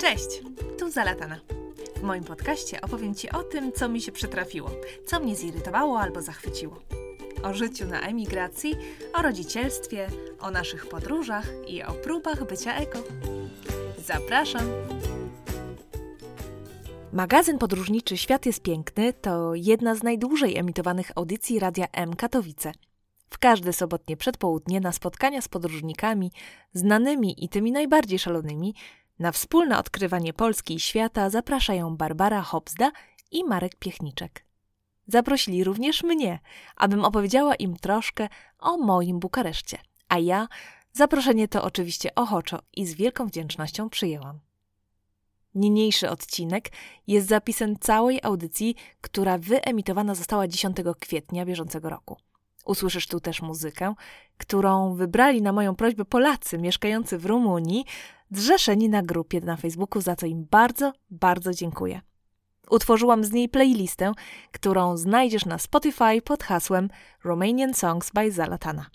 Cześć, tu Zalatana. W moim podcaście opowiem Ci o tym, co mi się przytrafiło, co mnie zirytowało albo zachwyciło. O życiu na emigracji, o rodzicielstwie, o naszych podróżach i o próbach bycia eko. Zapraszam! Magazyn podróżniczy Świat jest piękny to jedna z najdłużej emitowanych audycji Radia M Katowice. W każde sobotnie przedpołudnie na spotkania z podróżnikami, znanymi i tymi najbardziej szalonymi, na wspólne odkrywanie Polski i świata zapraszają Barbara Hobsda i Marek Piechniczek. Zaprosili również mnie, abym opowiedziała im troszkę o moim Bukareszcie, a ja zaproszenie to oczywiście ochoczo i z wielką wdzięcznością przyjęłam. Niniejszy odcinek jest zapisem całej audycji, która wyemitowana została 10 kwietnia bieżącego roku. Usłyszysz tu też muzykę, którą wybrali na moją prośbę Polacy mieszkający w Rumunii, zrzeszeni na grupie na Facebooku, za co im bardzo, bardzo dziękuję. Utworzyłam z niej playlistę, którą znajdziesz na Spotify pod hasłem Romanian Songs by Zalatana.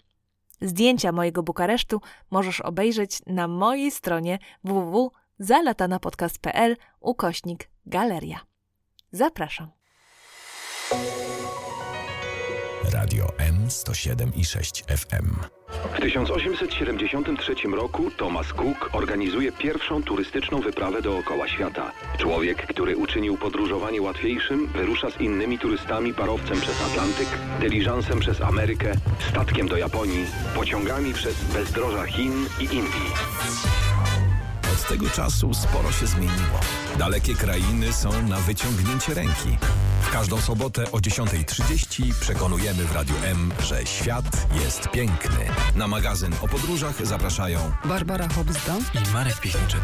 Zdjęcia mojego Bukaresztu możesz obejrzeć na mojej stronie www.zalatanapodcast.pl ukośnik galeria. Zapraszam. Radio M107 i 6 FM. W 1873 roku Thomas Cook organizuje pierwszą turystyczną wyprawę dookoła świata. Człowiek, który uczynił podróżowanie łatwiejszym, wyrusza z innymi turystami parowcem przez Atlantyk, dyliżansem przez Amerykę, statkiem do Japonii, pociągami przez bezdroża Chin i Indii. Od tego czasu sporo się zmieniło. Dalekie krainy są na wyciągnięcie ręki. W każdą sobotę o 10.30 przekonujemy w Radiu M, że świat jest piękny. Na magazyn o podróżach zapraszają Barbara Hobzda i Marek Piechniczek.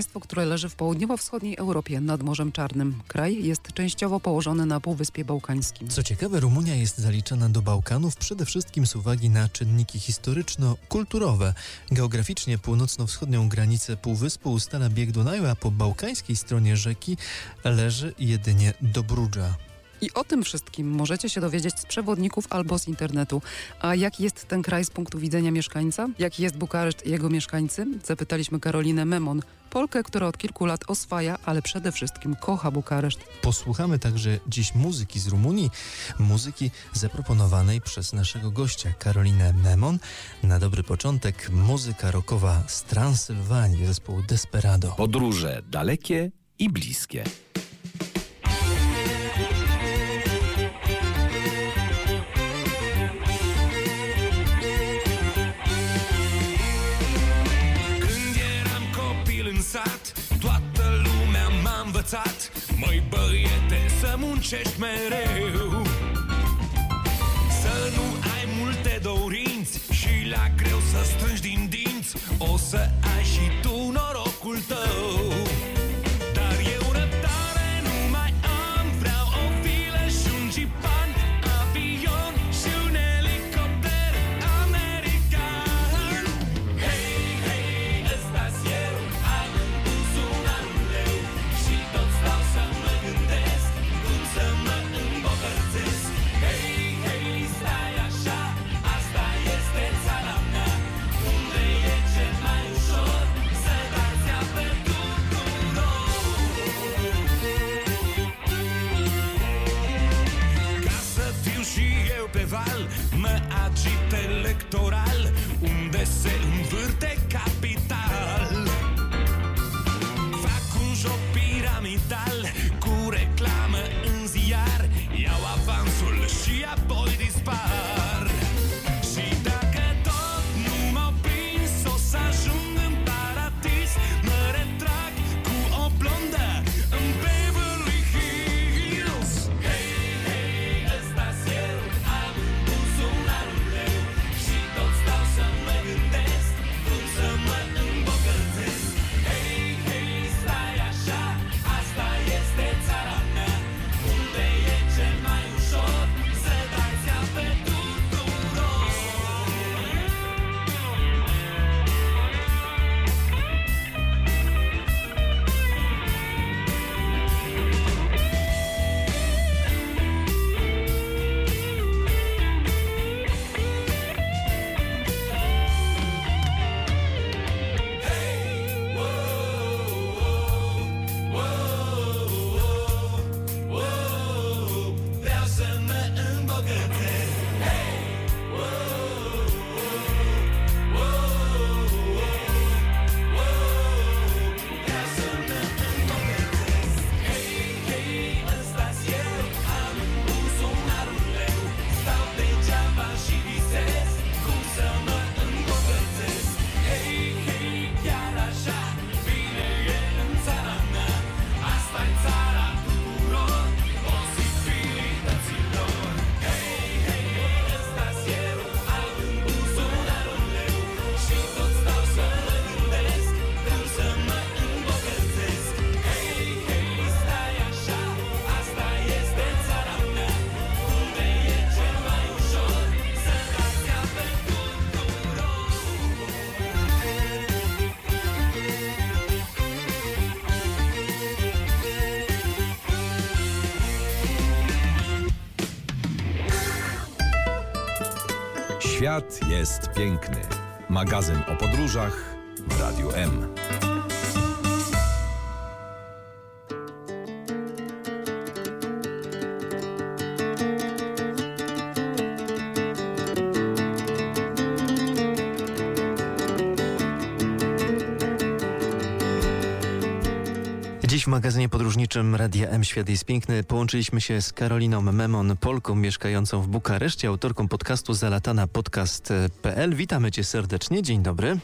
Państwo, które leży w południowo-wschodniej Europie nad Morzem Czarnym. Kraj jest częściowo położony na Półwyspie Bałkańskim. Co ciekawe, Rumunia jest zaliczana do Bałkanów przede wszystkim z uwagi na czynniki historyczno-kulturowe. Geograficznie północno-wschodnią granicę półwyspu ustala bieg Dunaju, a po bałkańskiej stronie rzeki leży jedynie Dobrudża. I o tym wszystkim możecie się dowiedzieć z przewodników albo z internetu. A jaki jest ten kraj z punktu widzenia mieszkańca? Jaki jest Bukareszt i jego mieszkańcy? Zapytaliśmy Karolinę Memon, Polkę, która od kilku lat oswaja, ale przede wszystkim kocha Bukareszt. Posłuchamy także dziś muzyki z Rumunii, muzyki zaproponowanej przez naszego gościa Karolinę Memon. Na dobry początek muzyka rockowa z Transylwanii zespołu Desperado. Podróże dalekie i bliskie. Muncești mereu. Să nu ai multe dorinți Și la greu să strângi din dinți. O să ai și Świat jest piękny. Magazyn o podróżach podróżniczym Radia M Świat jest piękny połączyliśmy się z Karoliną Memon, Polką mieszkającą w Bukareszcie, autorką podcastu Zalatana Podcast.pl. Witamy cię serdecznie, dzień dobry.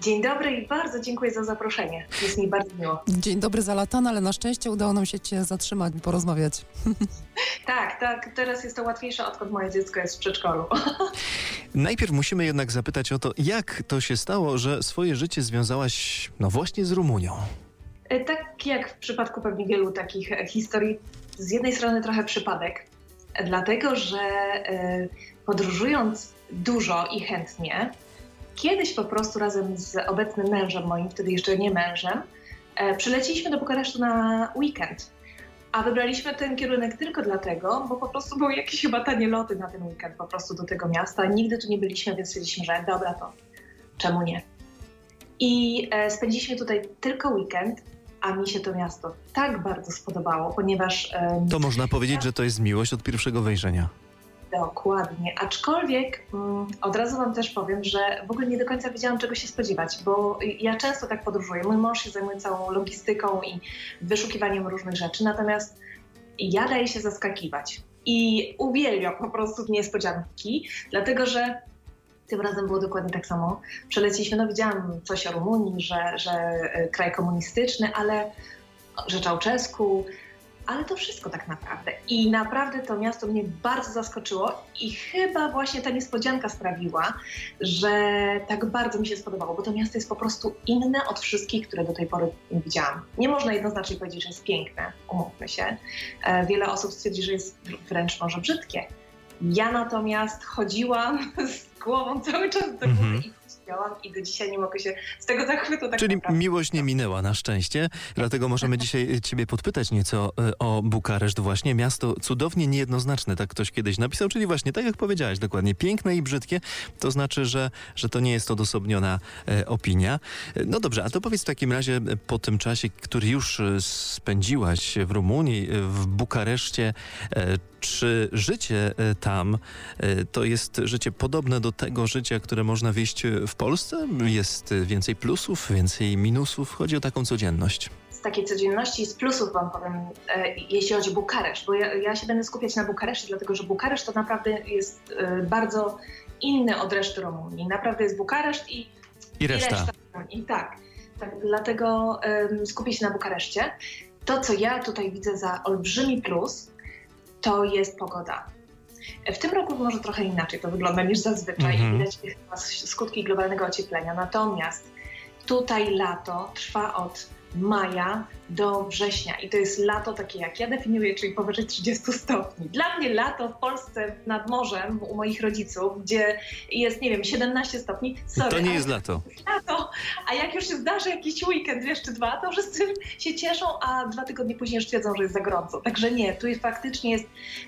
Dzień dobry i bardzo dziękuję za zaproszenie. Jest mi bardzo miło. Dzień dobry Zalatan, ale na szczęście udało nam się Cię zatrzymać i porozmawiać. Tak, tak, teraz jest to łatwiejsze, odkąd moje dziecko jest w przedszkolu. Najpierw musimy jednak zapytać o to, jak to się stało, że swoje życie związałaś no właśnie z Rumunią. E, Tak jak w przypadku pewnie wielu takich e, historii, z jednej strony trochę przypadek, dlatego że e, podróżując dużo i chętnie, kiedyś po prostu razem z obecnym mężem moim, wtedy jeszcze nie mężem, przyleciliśmy do Bukaresztu na weekend. A wybraliśmy ten kierunek tylko dlatego, bo po prostu były jakieś chyba tanie loty na ten weekend po prostu do tego miasta. Nigdy tu nie byliśmy, więc stwierdziliśmy, że dobra, to czemu nie? I spędziliśmy tutaj tylko weekend, a mi się to miasto tak bardzo spodobało, ponieważ em, To można powiedzieć, że to jest miłość od pierwszego wejrzenia. Dokładnie. Aczkolwiek mm, od razu Wam też powiem, że w ogóle nie do końca wiedziałam, czego się spodziewać, bo ja często tak podróżuję. Mój mąż się zajmuje całą logistyką i wyszukiwaniem różnych rzeczy, natomiast ja daję się zaskakiwać. I uwielbiam po prostu niespodzianki, dlatego że tym razem było dokładnie tak samo. Przeleciliśmy, no widziałam coś o Rumunii, że, że e, kraj komunistyczny, ale że Czałczesku, ale to wszystko tak naprawdę. I naprawdę to miasto mnie bardzo zaskoczyło i chyba właśnie ta niespodzianka sprawiła, że tak bardzo mi się spodobało, bo to miasto jest po prostu inne od wszystkich, które do tej pory widziałam. Nie można jednoznacznie powiedzieć, że jest piękne, umówmy się. E, Wiele osób stwierdzi, że jest wręcz może brzydkie. Ja natomiast chodziłam z głową cały czas do góry Mhm. i śmiałam i do dzisiaj nie mogę się z tego zachwytu tak Czyli naprawdę. miłość nie minęła na szczęście, dlatego możemy dzisiaj Ciebie podpytać nieco e, o Bukareszt właśnie. Miasto cudownie niejednoznaczne, tak ktoś kiedyś napisał, czyli właśnie tak jak powiedziałaś dokładnie, piękne i brzydkie, to znaczy, że, że to nie jest odosobniona e, opinia. E, No dobrze, a to powiedz w takim razie e, po tym czasie, który już e, spędziłaś w Rumunii, e, w Bukareszcie, e, czy życie e, tam e, to jest życie podobne do tego życia, które można wieść e, w Polsce? Jest więcej plusów, więcej minusów? Chodzi o taką codzienność. z takiej codzienności, z plusów wam powiem, e, jeśli chodzi o Bukareszt, bo ja, ja się będę skupiać na Bukareszcie, dlatego że Bukareszt to naprawdę jest e, bardzo inny od reszty Rumunii. Naprawdę jest Bukareszt i, I reszta. Rumunii. Tak, tak dlatego skupię się na Bukareszcie. To, co ja tutaj widzę za olbrzymi plus, to jest pogoda. W tym roku może trochę inaczej to wygląda niż zazwyczaj. Mhm. Widać chyba skutki globalnego ocieplenia. Natomiast tutaj lato trwa od maja do września i to jest lato takie jak ja definiuję, czyli powyżej 30 stopni. Dla mnie lato w Polsce nad morzem u moich rodziców, gdzie jest, nie wiem, 17 stopni, sorry, To nie jest lato. lato, a jak już się zdarzy jakiś weekend, wiesz, czy dwa, to wszyscy się cieszą, a dwa tygodnie później już twierdzą, że jest za gorąco. Także nie, tu jest faktycznie jest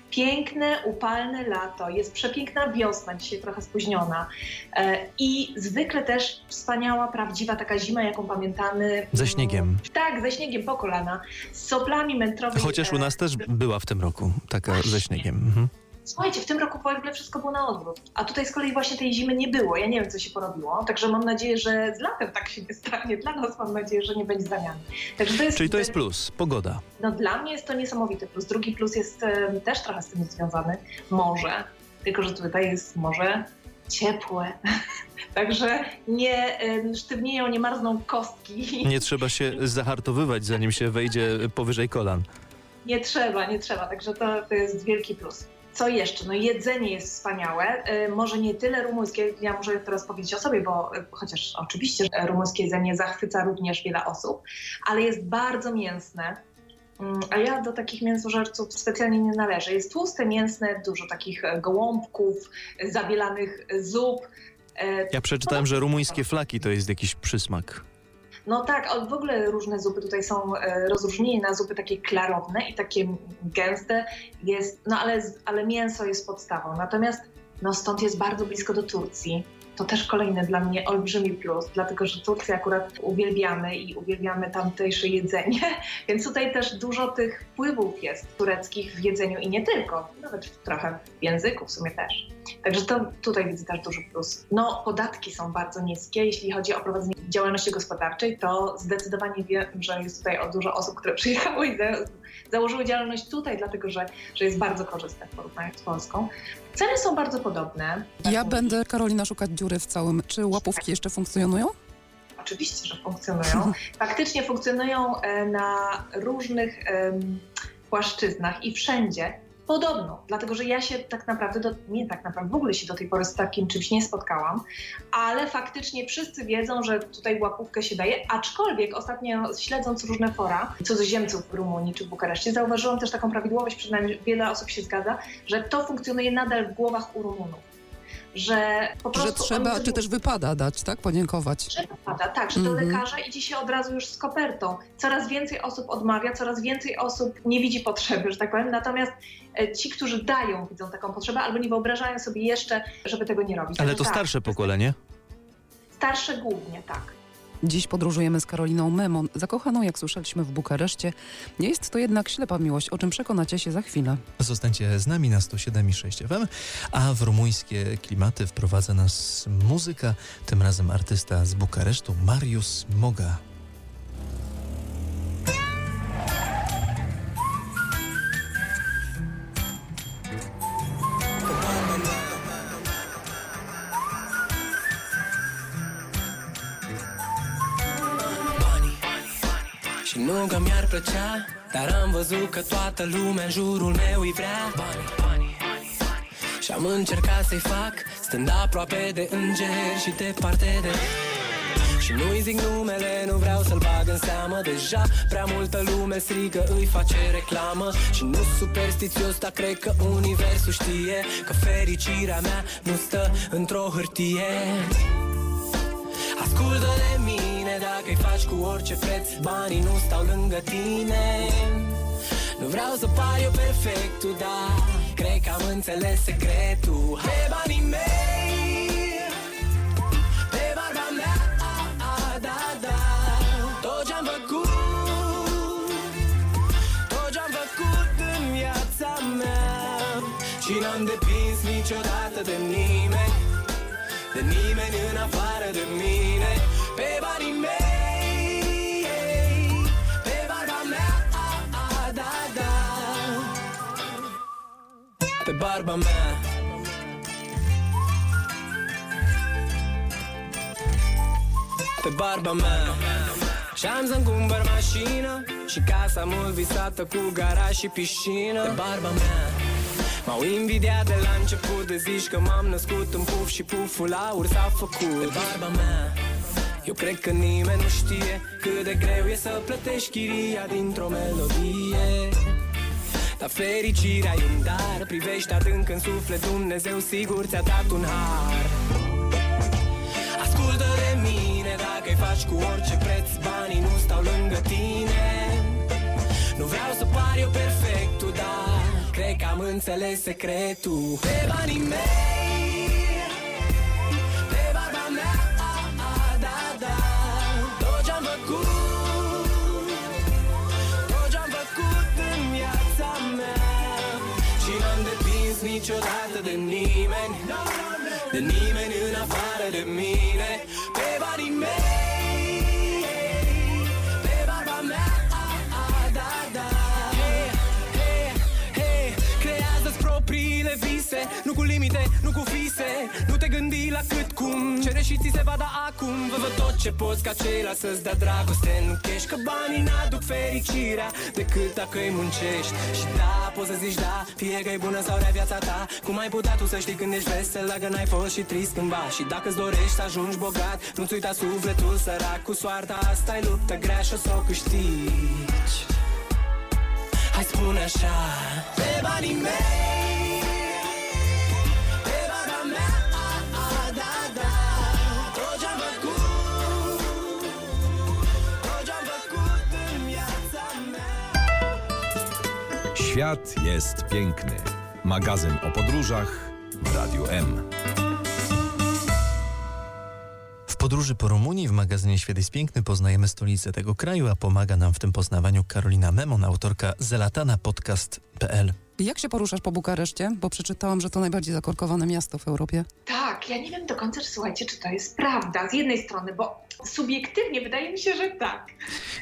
piękne, upalne lato, jest przepiękna wiosna, dzisiaj trochę spóźniona e, i zwykle też wspaniała, prawdziwa taka zima, jaką pamiętamy. Ze śniegiem. Tak, ze śniegiem po kolana, z soplami mętrowymi. Chociaż u nas też była w tym roku taka ze Właśnie. śniegiem. Mhm. Słuchajcie, w tym roku w ogóle wszystko było na odwrót, a tutaj z kolei właśnie tej zimy nie było. Ja nie wiem, co się porobiło, także mam nadzieję, że z latem tak się nie stanie. Dla nas mam nadzieję, że nie będzie zamiany. Także to jest, Czyli to jest plus, pogoda. No dla mnie jest to niesamowity plus. Drugi plus jest też trochę z tym związany. Morze, tylko że tutaj jest morze ciepłe. Także nie sztywnieją, nie marzną kostki. Nie trzeba się zahartowywać, zanim się wejdzie powyżej kolan. Nie trzeba, nie trzeba, także to, to jest wielki plus. Co jeszcze? No jedzenie jest wspaniałe. Y, może nie tyle rumuńskie, ja muszę teraz powiedzieć o sobie, bo y, chociaż oczywiście że rumuńskie jedzenie zachwyca również wiele osób, ale jest bardzo mięsne. Mm, A ja do takich mięsożerców specjalnie nie należę. Jest tłuste, mięsne, dużo takich gołąbków, zabielanych zup. E, Ja przeczytałem, że rumuńskie flaki to jest jakiś przysmak. No tak, a w ogóle różne zupy tutaj są e, rozróżnienie na zupy takie klarowne i takie gęste jest, no ale, ale mięso jest podstawą. Natomiast No stąd jest bardzo blisko do Turcji. To też kolejny dla mnie olbrzymi plus, dlatego że Turcję akurat uwielbiamy i uwielbiamy tamtejsze jedzenie, więc tutaj też dużo tych wpływów jest tureckich w jedzeniu i nie tylko, nawet trochę w języku w sumie też. Także to tutaj widzę też duży plus. No, podatki są bardzo niskie. Jeśli chodzi o prowadzenie działalności gospodarczej, to zdecydowanie wiem, że jest tutaj o dużo osób, które przyjechały i za, założyły działalność tutaj, dlatego że, że jest bardzo korzystna w porównaniu z Polską. Ceny są bardzo podobne. Ja będę, Karolina, szukać dziury w całym. Czy łapówki jeszcze funkcjonują? Oczywiście, że funkcjonują. Faktycznie funkcjonują e, na różnych płaszczyznach i wszędzie. Podobno, dlatego że ja się tak naprawdę, do, nie tak naprawdę, w ogóle się do tej pory z takim czymś nie spotkałam, ale faktycznie wszyscy wiedzą, że tutaj łapówkę się daje, aczkolwiek ostatnio śledząc różne fora cudzoziemców w Rumunii czy w Bukareszcie, zauważyłam też taką prawidłowość, przynajmniej wiele osób się zgadza, że to funkcjonuje nadal w głowach u Rumunów. Że po Że prostu trzeba, oni czy też wypada dać, tak? Podziękować. że wypada, tak, że do Mhm. lekarza idzie się od razu już z kopertą. Coraz więcej osób odmawia, coraz więcej osób nie widzi potrzeby, że tak powiem. Natomiast e, ci, którzy dają, widzą taką potrzebę albo nie wyobrażają sobie jeszcze, żeby tego nie robić. Ale Także to tak, starsze pokolenie? Starsze głównie, tak. Dziś podróżujemy z Karoliną Memon, zakochaną, jak słyszeliśmy, w Bukareszcie. Nie jest to jednak ślepa miłość, o czym przekonacie się za chwilę. Zostańcie z nami na 107,6 FM, a w rumuńskie klimaty wprowadza nas muzyka, tym razem artysta z Bukaresztu, Mariusz Moga. Și nu că mi-ar plăcea Dar am văzut că toată lumea în jurul meu îi vrea. Banii, banii Și am încercat să-i fac Stând aproape de îngeri și departe de și nu-i zic numele, nu vreau să-l bag în seamă. Deja prea multă lume strigă, îi face reclamă. Și nu superstițios, dar cred că universul știe Că fericirea mea nu stă într-o hârtie. Ascultă de mine dacă-i faci cu orice preț Banii nu stau lângă tine. Nu vreau să par eu perfectul, dar Cred că am înțeles secretul. Pe banii mei Pe barba mea a, a, da, da. Tot ce-am făcut Tot ce-am făcut în viața mea. Și n-am depins niciodată de nimeni de nimeni în afară de mine. Pe banii mei Pe barba mea. Pe barba mea. Și-am să-mi cumpăr mașină Și casa mult visată cu garaj și piscină. Pe barba mea. M-au invidiat de la început de zici că m-am născut în puf și puful aur s-a făcut. Pe barba mea. Eu cred că nimeni nu știe cât de greu e să plătești chiria dintr-o melodie Dar fericirea e un dar. Privești adânc în suflet Dumnezeu sigur ți-a dat un har. Ascultă de mine dacă-i faci cu orice preț Banii nu stau lângă tine. Nu vreau să par eu perfectul, dar Cred că am înțeles secretul. Pe banii mei niet zo later than niemand. De niemand u naar de. Vise Nu cu limite, nu cu fise Nu te gândi la cât cum Cere și ți se va da acum. Vă văd tot ce poți ca ceilalți să-ți dea dragoste. Nu chești că banii n-aduc fericirea Decât dacă îi muncești. Și da, poți să zici da Fie că e bună sau rea viața ta. Cum ai putea tu să știi când ești vesel Dacă n-ai fost și trist cândva? Și dacă-ți dorești să ajungi bogat Nu-ți uita sufletul sărac Cu soarta. Asta e luptă grea și o să o câștigi. Hai spune așa Pe banii mei Świat jest piękny. Magazyn o podróżach w Radiu M. W podróży po Rumunii w magazynie Świat jest Piękny poznajemy stolicę tego kraju, a pomaga nam w tym poznawaniu Karolina Memon, autorka zelatanapodcast.pl. Jak się poruszasz po Bukareszcie? Bo przeczytałam, że to najbardziej zakorkowane miasto w Europie. Tak, ja nie wiem do końca, czy słuchajcie, czy to jest prawda. Z jednej strony, bo subiektywnie wydaje mi się, że tak.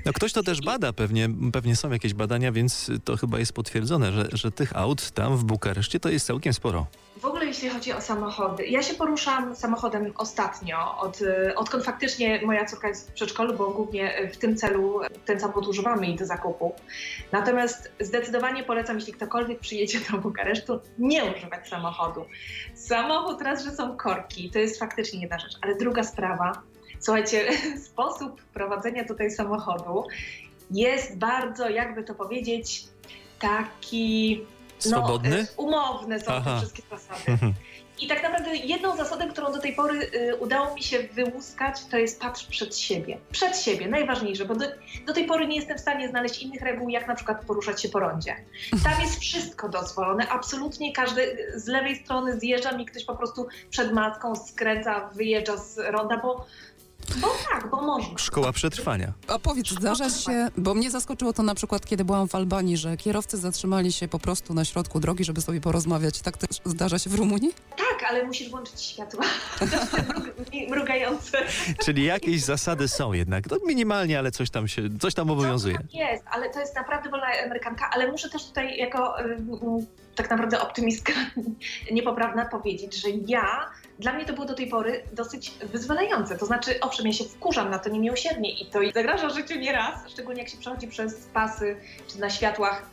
No ktoś to też bada, pewnie, pewnie są jakieś badania, więc to chyba jest potwierdzone, że, że tych aut tam w Bukareszcie to jest całkiem sporo. W ogóle jeśli chodzi o samochody, ja się poruszam samochodem ostatnio, od, y, odkąd faktycznie moja córka jest w przedszkolu, bo głównie w tym celu ten samochód używamy i do zakupu. Natomiast zdecydowanie polecam, jeśli ktokolwiek przyjedzie do Bukaresztu, nie używać samochodu. Samochód raz, że są korki, to jest faktycznie jedna rzecz, ale druga sprawa, słuchajcie, sposób prowadzenia tutaj samochodu jest bardzo, jakby to powiedzieć, taki Swobodny? no, y, umowne są Aha. te wszystkie zasady. I tak naprawdę jedną zasadę, którą do tej pory y, udało mi się wyłuskać, to jest patrz przed siebie. Przed siebie, najważniejsze, bo do, do tej pory nie jestem w stanie znaleźć innych reguł, jak na przykład poruszać się po rondzie. Tam jest wszystko dozwolone, absolutnie każdy z lewej strony zjeżdża mi ktoś po prostu przed maską, skręca, wyjeżdża z ronda, bo, bo tak, bo można. Szkoła przetrwania. A powiedz, zdarza się, bo mnie zaskoczyło to na przykład, kiedy byłam w Albanii, że kierowcy zatrzymali się po prostu na środku drogi, żeby sobie porozmawiać. Tak też zdarza się w Rumunii? Tak, ale musisz włączyć światła Mrug- mrugające. Czyli jakieś zasady są jednak. No minimalnie, ale coś tam się, coś tam obowiązuje. Tak jest, ale to jest naprawdę wolna Amerykanka, ale muszę też tutaj jako tak naprawdę optymistka niepoprawna powiedzieć, że ja, dla mnie to było do tej pory dosyć wyzwalające. To znaczy, owszem, ja się wkurzam na to niemiłosiernie i to zagraża życiu nieraz, szczególnie jak się przechodzi przez pasy czy na światłach.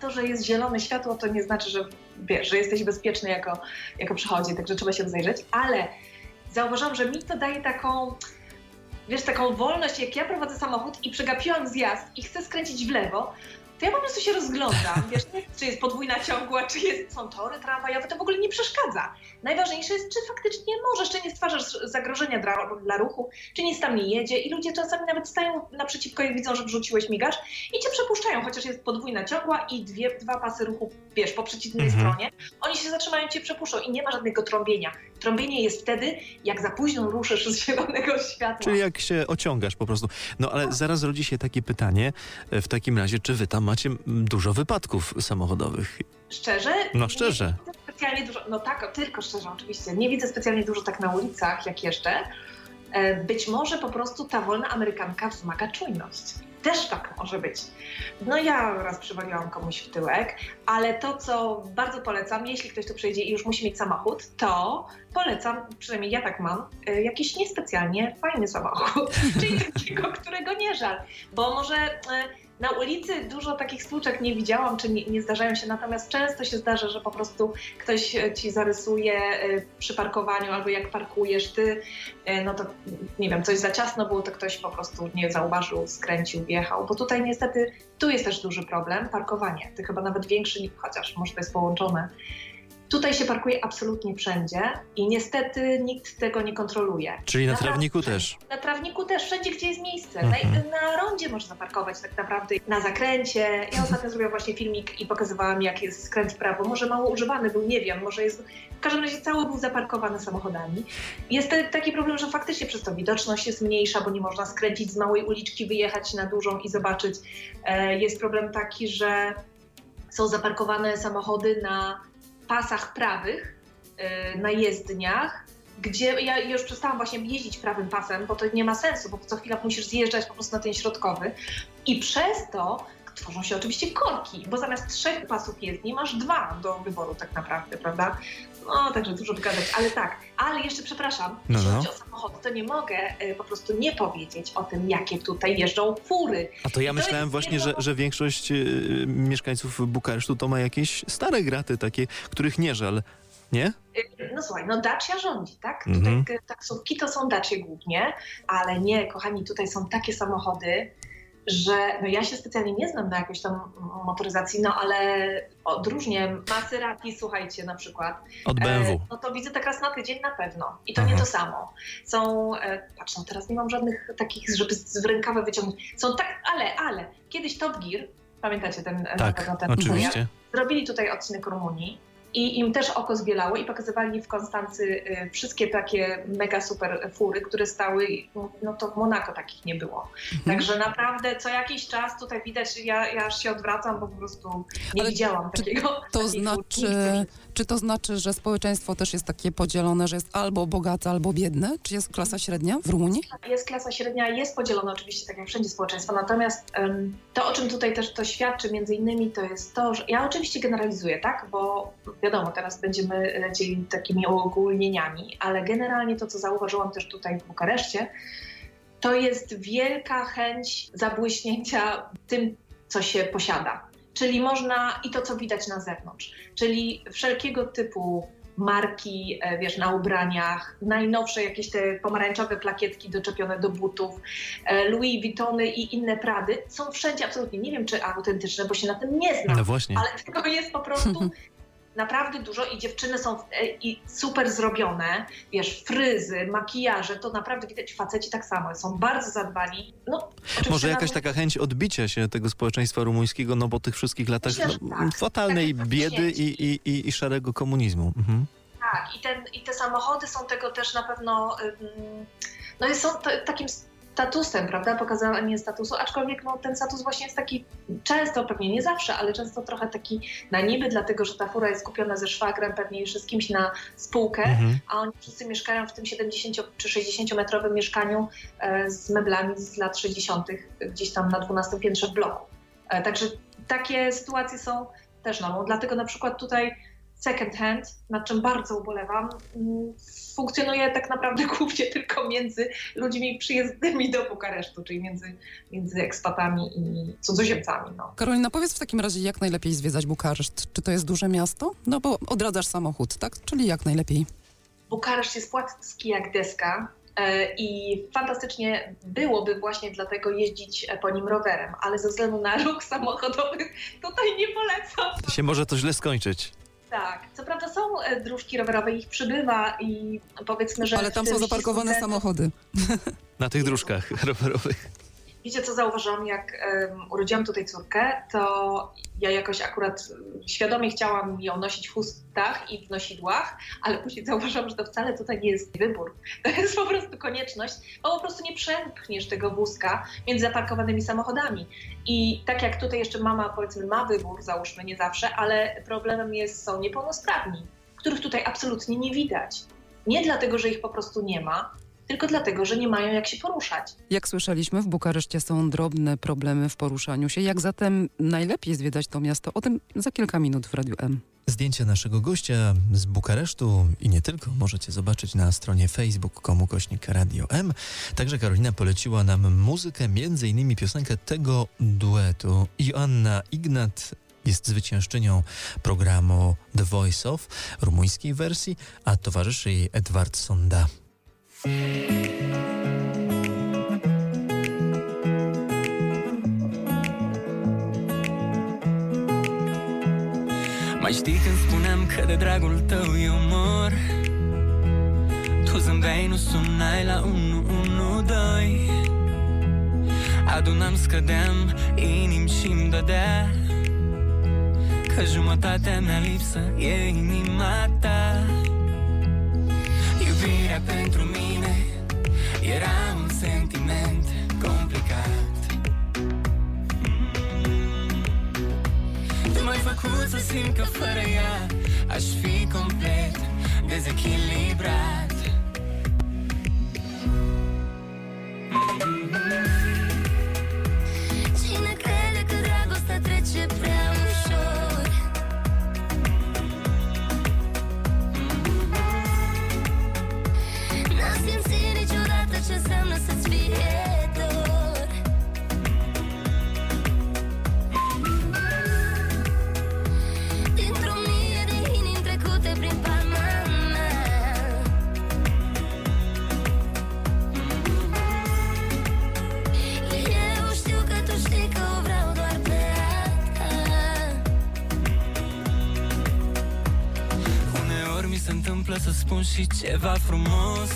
To, że jest zielone światło, to nie znaczy, że wiesz, że jesteś bezpieczny jako, jako przechodzi, także trzeba się rozejrzeć, ale zauważyłam, że mi to daje taką wiesz, taką wolność, jak ja prowadzę samochód i przegapiłam zjazd i chcę skręcić w lewo, to ja po prostu się rozglądam, wiesz, czy jest podwójna ciągła, czy jest, są tory tramwajowe, to w ogóle nie przeszkadza. Najważniejsze jest, czy faktycznie możesz, czy nie stwarzasz zagrożenia dla, dla ruchu, czy nic tam nie jedzie i ludzie czasami nawet stają naprzeciwko i widzą, że wrzuciłeś migasz i cię przepuszczają, chociaż jest podwójna ciągła i dwie, dwa pasy ruchu, wiesz, po przeciwnej Mhm. stronie. Oni się zatrzymają, cię przepuszczą i nie ma żadnego trąbienia. Trąbienie jest wtedy, jak za późno ruszysz z zielonego światła. Czyli jak się ociągasz po prostu. No ale zaraz rodzi się takie pytanie, e, w takim razie, czy wy tam macie dużo wypadków samochodowych? Szczerze? No szczerze. Specjalnie dużo, no tak, tylko szczerze oczywiście. Nie widzę specjalnie dużo tak na ulicach, jak jeszcze. E, Być może po prostu ta wolna Amerykanka wzmaga czujność. Też tak może być. No ja raz przywaliłam komuś w tyłek, ale to, co bardzo polecam, jeśli ktoś tu przyjedzie i już musi mieć samochód, to polecam, przynajmniej ja tak mam, e, jakiś niespecjalnie fajny samochód, czyli takiego, którego nie żal, bo może e, na ulicy dużo takich stłuczek nie widziałam, czy nie, nie zdarzają się, natomiast często się zdarza, że po prostu ktoś e, ci zarysuje e, przy parkowaniu, albo jak parkujesz ty, e, no to nie wiem, coś za ciasno było, to ktoś po prostu nie zauważył, skręcił, wjechał, bo tutaj niestety, tu jest też duży problem, parkowanie, to chyba nawet większy, chociaż może to jest połączone. Tutaj się parkuje absolutnie wszędzie i niestety nikt tego nie kontroluje. Czyli na Naprawdę trawniku też. Na trawniku też, wszędzie gdzie jest miejsce. Mhm. Na, na rondzie można zaparkować tak naprawdę, na zakręcie. Ja ostatnio zrobiłam właśnie filmik i pokazywałam jak jest skręt w prawo. Może mało używany był, nie wiem, może jest... W każdym razie cały był zaparkowany samochodami. Jest taki problem, że faktycznie przez to widoczność jest mniejsza, bo nie można skręcić z małej uliczki, wyjechać na dużą i zobaczyć. E, Jest problem taki, że są zaparkowane samochody na pasach prawych, e, na jezdniach, gdzie ja już przestałam właśnie jeździć prawym pasem, bo to nie ma sensu, bo co chwila musisz zjeżdżać po prostu na ten środkowy. I przez to tworzą się oczywiście korki, bo zamiast trzech pasów jezdni masz dwa do wyboru tak naprawdę, prawda? No, także dużo wygadać, ale tak. Ale jeszcze przepraszam, No, jeśli no. chodzi o samochody, to nie mogę e, po prostu nie powiedzieć o tym, jakie tutaj jeżdżą fury. A to ja To myślałem właśnie, że, jedno- że większość y, mieszkańców Bukaresztu to ma jakieś stare graty takie, których nie żal. Nie? No słuchaj, no Dacia rządzi, tak? Mhm. Tutaj taksówki to są Dacie głównie, ale nie, kochani, tutaj są takie samochody, że no ja się specjalnie nie znam na jakiejś tam motoryzacji, no ale odróżnię Maserati, słuchajcie, na przykład. Od BMW. E, no to wizyta raz na tydzień na pewno. I to Aha. nie to samo. Są, e, patrz, no teraz nie mam żadnych takich, żeby z rękawa wyciągnąć. Są tak, ale, ale, kiedyś Top Gear, pamiętacie ten, Tak, pewno ten oczywiście. Zrobili tutaj odcinek Rumunii i im też oko zbielało i pokazywali w Konstancy y, wszystkie takie mega super fury, które stały, no to w Monako takich nie było. Mhm. Także naprawdę co jakiś czas tutaj widać, ja, ja aż się odwracam, bo po prostu nie Ale widziałam takiego. To furki. Czy to znaczy, że społeczeństwo też jest takie podzielone, że jest albo bogate, albo biedne? Czy jest klasa średnia w Rumunii? Jest klasa średnia, jest podzielona oczywiście, tak jak wszędzie społeczeństwo, natomiast to, o czym tutaj też to świadczy między innymi, to jest to, że ja oczywiście generalizuję, tak, bo wiadomo, teraz będziemy lecieli takimi uogólnieniami, ale generalnie to, co zauważyłam też tutaj w Bukareszcie, to jest wielka chęć zabłyśnięcia tym, co się posiada. Czyli można i to, co widać na zewnątrz, czyli wszelkiego typu marki, e, wiesz, na ubraniach, najnowsze jakieś te pomarańczowe plakietki doczepione do butów, e, Louis Vuittony i inne Prady są wszędzie absolutnie, nie wiem czy autentyczne, bo się na tym nie znam, No właśnie. ale tego jest po prostu naprawdę dużo i dziewczyny są e, i super zrobione, wiesz, fryzy, makijaże, to naprawdę widać, faceci tak samo, są bardzo zadbani. No, Może jakaś taka chęć odbicia się tego społeczeństwa rumuńskiego, no po tych wszystkich latach Myślę, no, tak. fatalnej Tak, biedy pamięci. i, i, i, i szarego komunizmu. Mhm. Tak, i, ten, i te samochody są tego też na pewno, no są t- takim statusem, prawda, pokazanie statusu, aczkolwiek no, ten status właśnie jest taki często, pewnie nie zawsze, ale często trochę taki na niby, dlatego że ta fura jest kupiona ze szwagrem, pewnie jeszcze z kimś na spółkę, Mhm. a oni wszyscy mieszkają w tym 70 czy 60 metrowym mieszkaniu e, z meblami z lat 60. gdzieś tam na 12 piętrze w bloku. E, także takie sytuacje są też normą. Dlatego na przykład tutaj second hand, nad czym bardzo ubolewam, mm, funkcjonuje tak naprawdę głównie tylko między ludźmi przyjezdnymi do Bukaresztu, czyli między, między ekspatami i cudzoziemcami. No. Karolina, powiedz w takim razie, jak najlepiej zwiedzać Bukareszt? Czy to jest duże miasto? No bo odradzasz samochód, tak? Czyli jak najlepiej? Bukareszt jest płaski jak deska e, i fantastycznie byłoby właśnie dlatego jeździć po nim rowerem, ale ze względu na ruch samochodowy tutaj nie polecam. To się może to źle skończyć. Tak, co prawda są e, dróżki rowerowe, ich przybywa i powiedzmy, że... Ale tam są zaparkowane samochody. Na tych dróżkach rowerowych. Wiecie, co zauważyłam, jak um, urodziłam tutaj córkę, to ja jakoś akurat świadomie chciałam ją nosić w chustach i w nosidłach, ale później zauważyłam, że to wcale tutaj nie jest wybór. To jest po prostu konieczność, bo po prostu nie przepchniesz tego wózka między zaparkowanymi samochodami. I tak jak tutaj jeszcze mama, powiedzmy, ma wybór, załóżmy, nie zawsze, ale problemem jest, są niepełnosprawni, których tutaj absolutnie nie widać. Nie dlatego, że ich po prostu nie ma, tylko dlatego, że nie mają jak się poruszać. Jak słyszeliśmy, w Bukareszcie są drobne problemy w poruszaniu się. Jak zatem najlepiej zwiedzać to miasto? O tym za kilka minut w Radiu M. Zdjęcia naszego gościa z Bukaresztu i nie tylko możecie zobaczyć na stronie facebook.com kośnik Radio M. Także Karolina poleciła nam muzykę, między innymi piosenkę tego duetu. Joanna Ignat jest zwyciężczynią programu The Voice of rumuńskiej wersji, a towarzyszy jej Edward Sonda. Mai știi când spuneam că de dragul tău eu mor? Tu zâmbeai, nu sunai la 112 Adunam, scădeam, inim și-mi dădea Că jumătatea mea lipsă e inima ta. Iubirea pentru mine era un sentiment complicat. Tu m-ai făcut să simt că fără ea Aș fi complet dezechilibrat. Cine ceva frumos.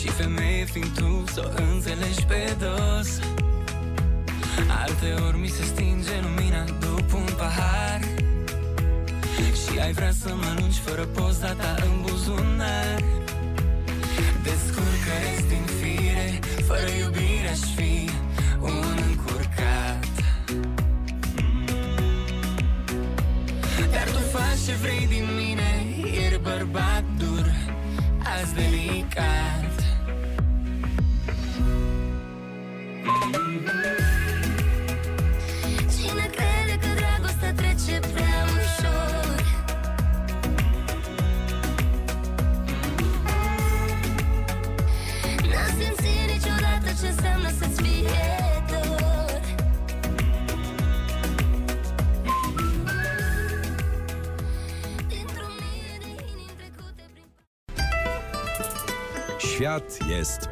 Și femeie fiind tu, să o înțelegi pe dos. Alteori mi se stinge lumina după un pahar. Și Ai vrea să mă alungi fără poza ta în buzunar. Descurcă din fire Fără iubire aș fi un încurcat. Dar tu faci ce vrei din sky.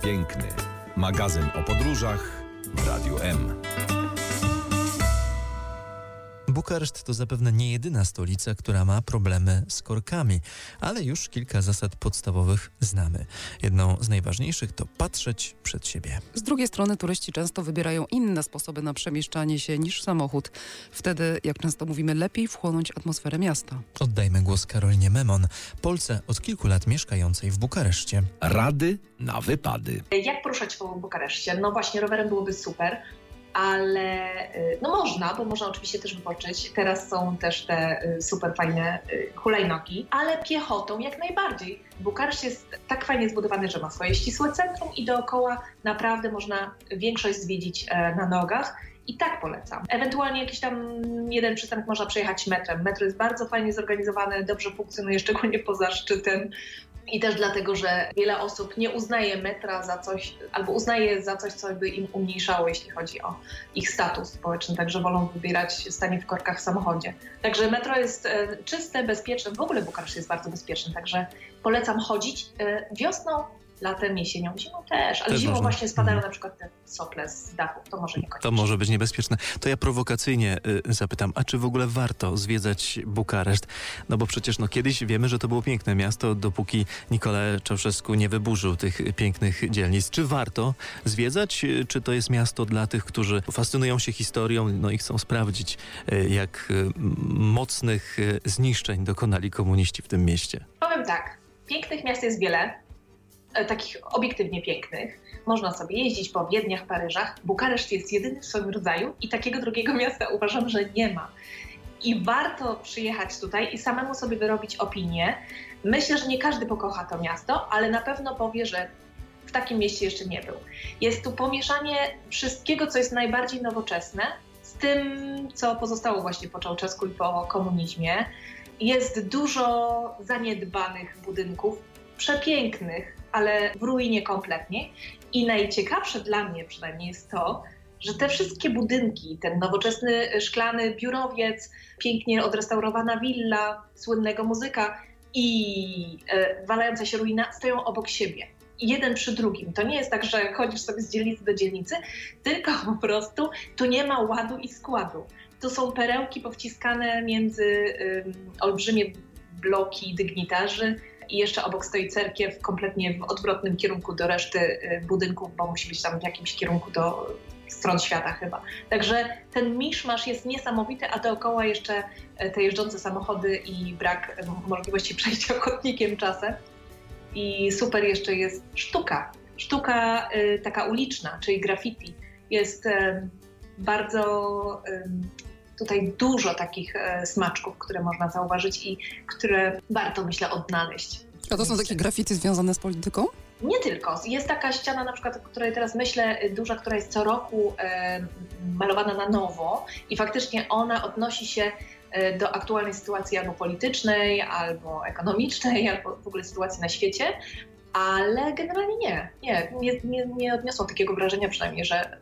Piękny. Magazyn o podróżach w Radiu M. Bukareszt to zapewne nie jedyna stolica, która ma problemy z korkami, ale już kilka zasad podstawowych znamy. Jedną z najważniejszych to patrzeć przed siebie. Z drugiej strony turyści często wybierają inne sposoby na przemieszczanie się niż samochód. Wtedy, jak często mówimy, lepiej wchłonąć atmosferę miasta. Oddajmy głos Karolinie Memon, Polce od kilku lat mieszkającej w Bukareszcie. Rady na wypady. Jak poruszać się po Bukareszcie? No właśnie, rowerem byłoby super, ale y, no można, bo można oczywiście też wypoczyć. Teraz są też te y, super fajne y, hulajnogi, ale piechotą jak najbardziej. Bukareszt jest tak fajnie zbudowany, że ma swoje ścisłe centrum i dookoła naprawdę można większość zwiedzić e, na nogach. I tak polecam. Ewentualnie jakiś tam jeden przystanek można przejechać metrem. Metro jest bardzo fajnie zorganizowane, dobrze funkcjonuje, szczególnie poza szczytem. I też dlatego, że wiele osób nie uznaje metra za coś, albo uznaje za coś, co by im umniejszało, jeśli chodzi o ich status społeczny, także wolą wybierać stanie w korkach w samochodzie. Także metro jest e, czyste, bezpieczne, w ogóle Bukareszt jest bardzo bezpieczny, także polecam chodzić e, wiosną, latem, jesienią, zimą też, ale Też zimą można. właśnie spadają Mhm. na przykład te sople z dachu, to może nie To może być niebezpieczne. To ja prowokacyjnie y, zapytam, a czy w ogóle warto zwiedzać Bukareszt? No bo przecież no, kiedyś wiemy, że to było piękne miasto, dopóki Nicole Czałszewsku nie wyburzył tych pięknych dzielnic. Czy warto zwiedzać? y, Czy to jest miasto dla tych, którzy fascynują się historią no i chcą sprawdzić, y, jak y, mocnych y, zniszczeń dokonali komuniści w tym mieście? Powiem tak, pięknych miast jest wiele, takich obiektywnie pięknych. Można sobie jeździć po Wiedniach, Paryżach. Bukareszt jest jedyny w swoim rodzaju i takiego drugiego miasta uważam, że nie ma. I warto przyjechać tutaj i samemu sobie wyrobić opinię. Myślę, że nie każdy pokocha to miasto, ale na pewno powie, że w takim mieście jeszcze nie był. Jest tu pomieszanie wszystkiego, co jest najbardziej nowoczesne, z tym, co pozostało właśnie po Czałczesku i po komunizmie. Jest dużo zaniedbanych budynków, przepięknych, ale w ruinie kompletnie. I najciekawsze dla mnie przynajmniej jest to, że te wszystkie budynki, ten nowoczesny szklany biurowiec, pięknie odrestaurowana willa słynnego muzyka i e, walająca się ruina stoją obok siebie. Jeden przy drugim. To nie jest tak, że chodzisz sobie z dzielnicy do dzielnicy, tylko po prostu tu nie ma ładu i składu. Tu są perełki powciskane między ym, olbrzymie bloki dygnitarzy i jeszcze obok stoi cerkiew kompletnie w odwrotnym kierunku do reszty y, budynków, bo musi być tam w jakimś kierunku do stron świata chyba. Także ten miszmasz jest niesamowity, a dookoła jeszcze e, te jeżdżące samochody i brak e, możliwości przejścia chodnikiem czasem. I super jeszcze jest sztuka. Sztuka y, taka uliczna, czyli graffiti. Jest bardzo tutaj dużo takich e, smaczków, które można zauważyć i które warto, myślę, odnaleźć. A to są takie graffiti związane z polityką? Nie tylko. Jest taka ściana, na przykład, o której teraz myślę, y, duża, która jest co roku e, malowana na nowo i faktycznie ona odnosi się e, do aktualnej sytuacji albo politycznej, albo ekonomicznej, albo w ogóle sytuacji na świecie, ale generalnie nie. Nie, nie, nie, nie odniosłam takiego wrażenia przynajmniej, że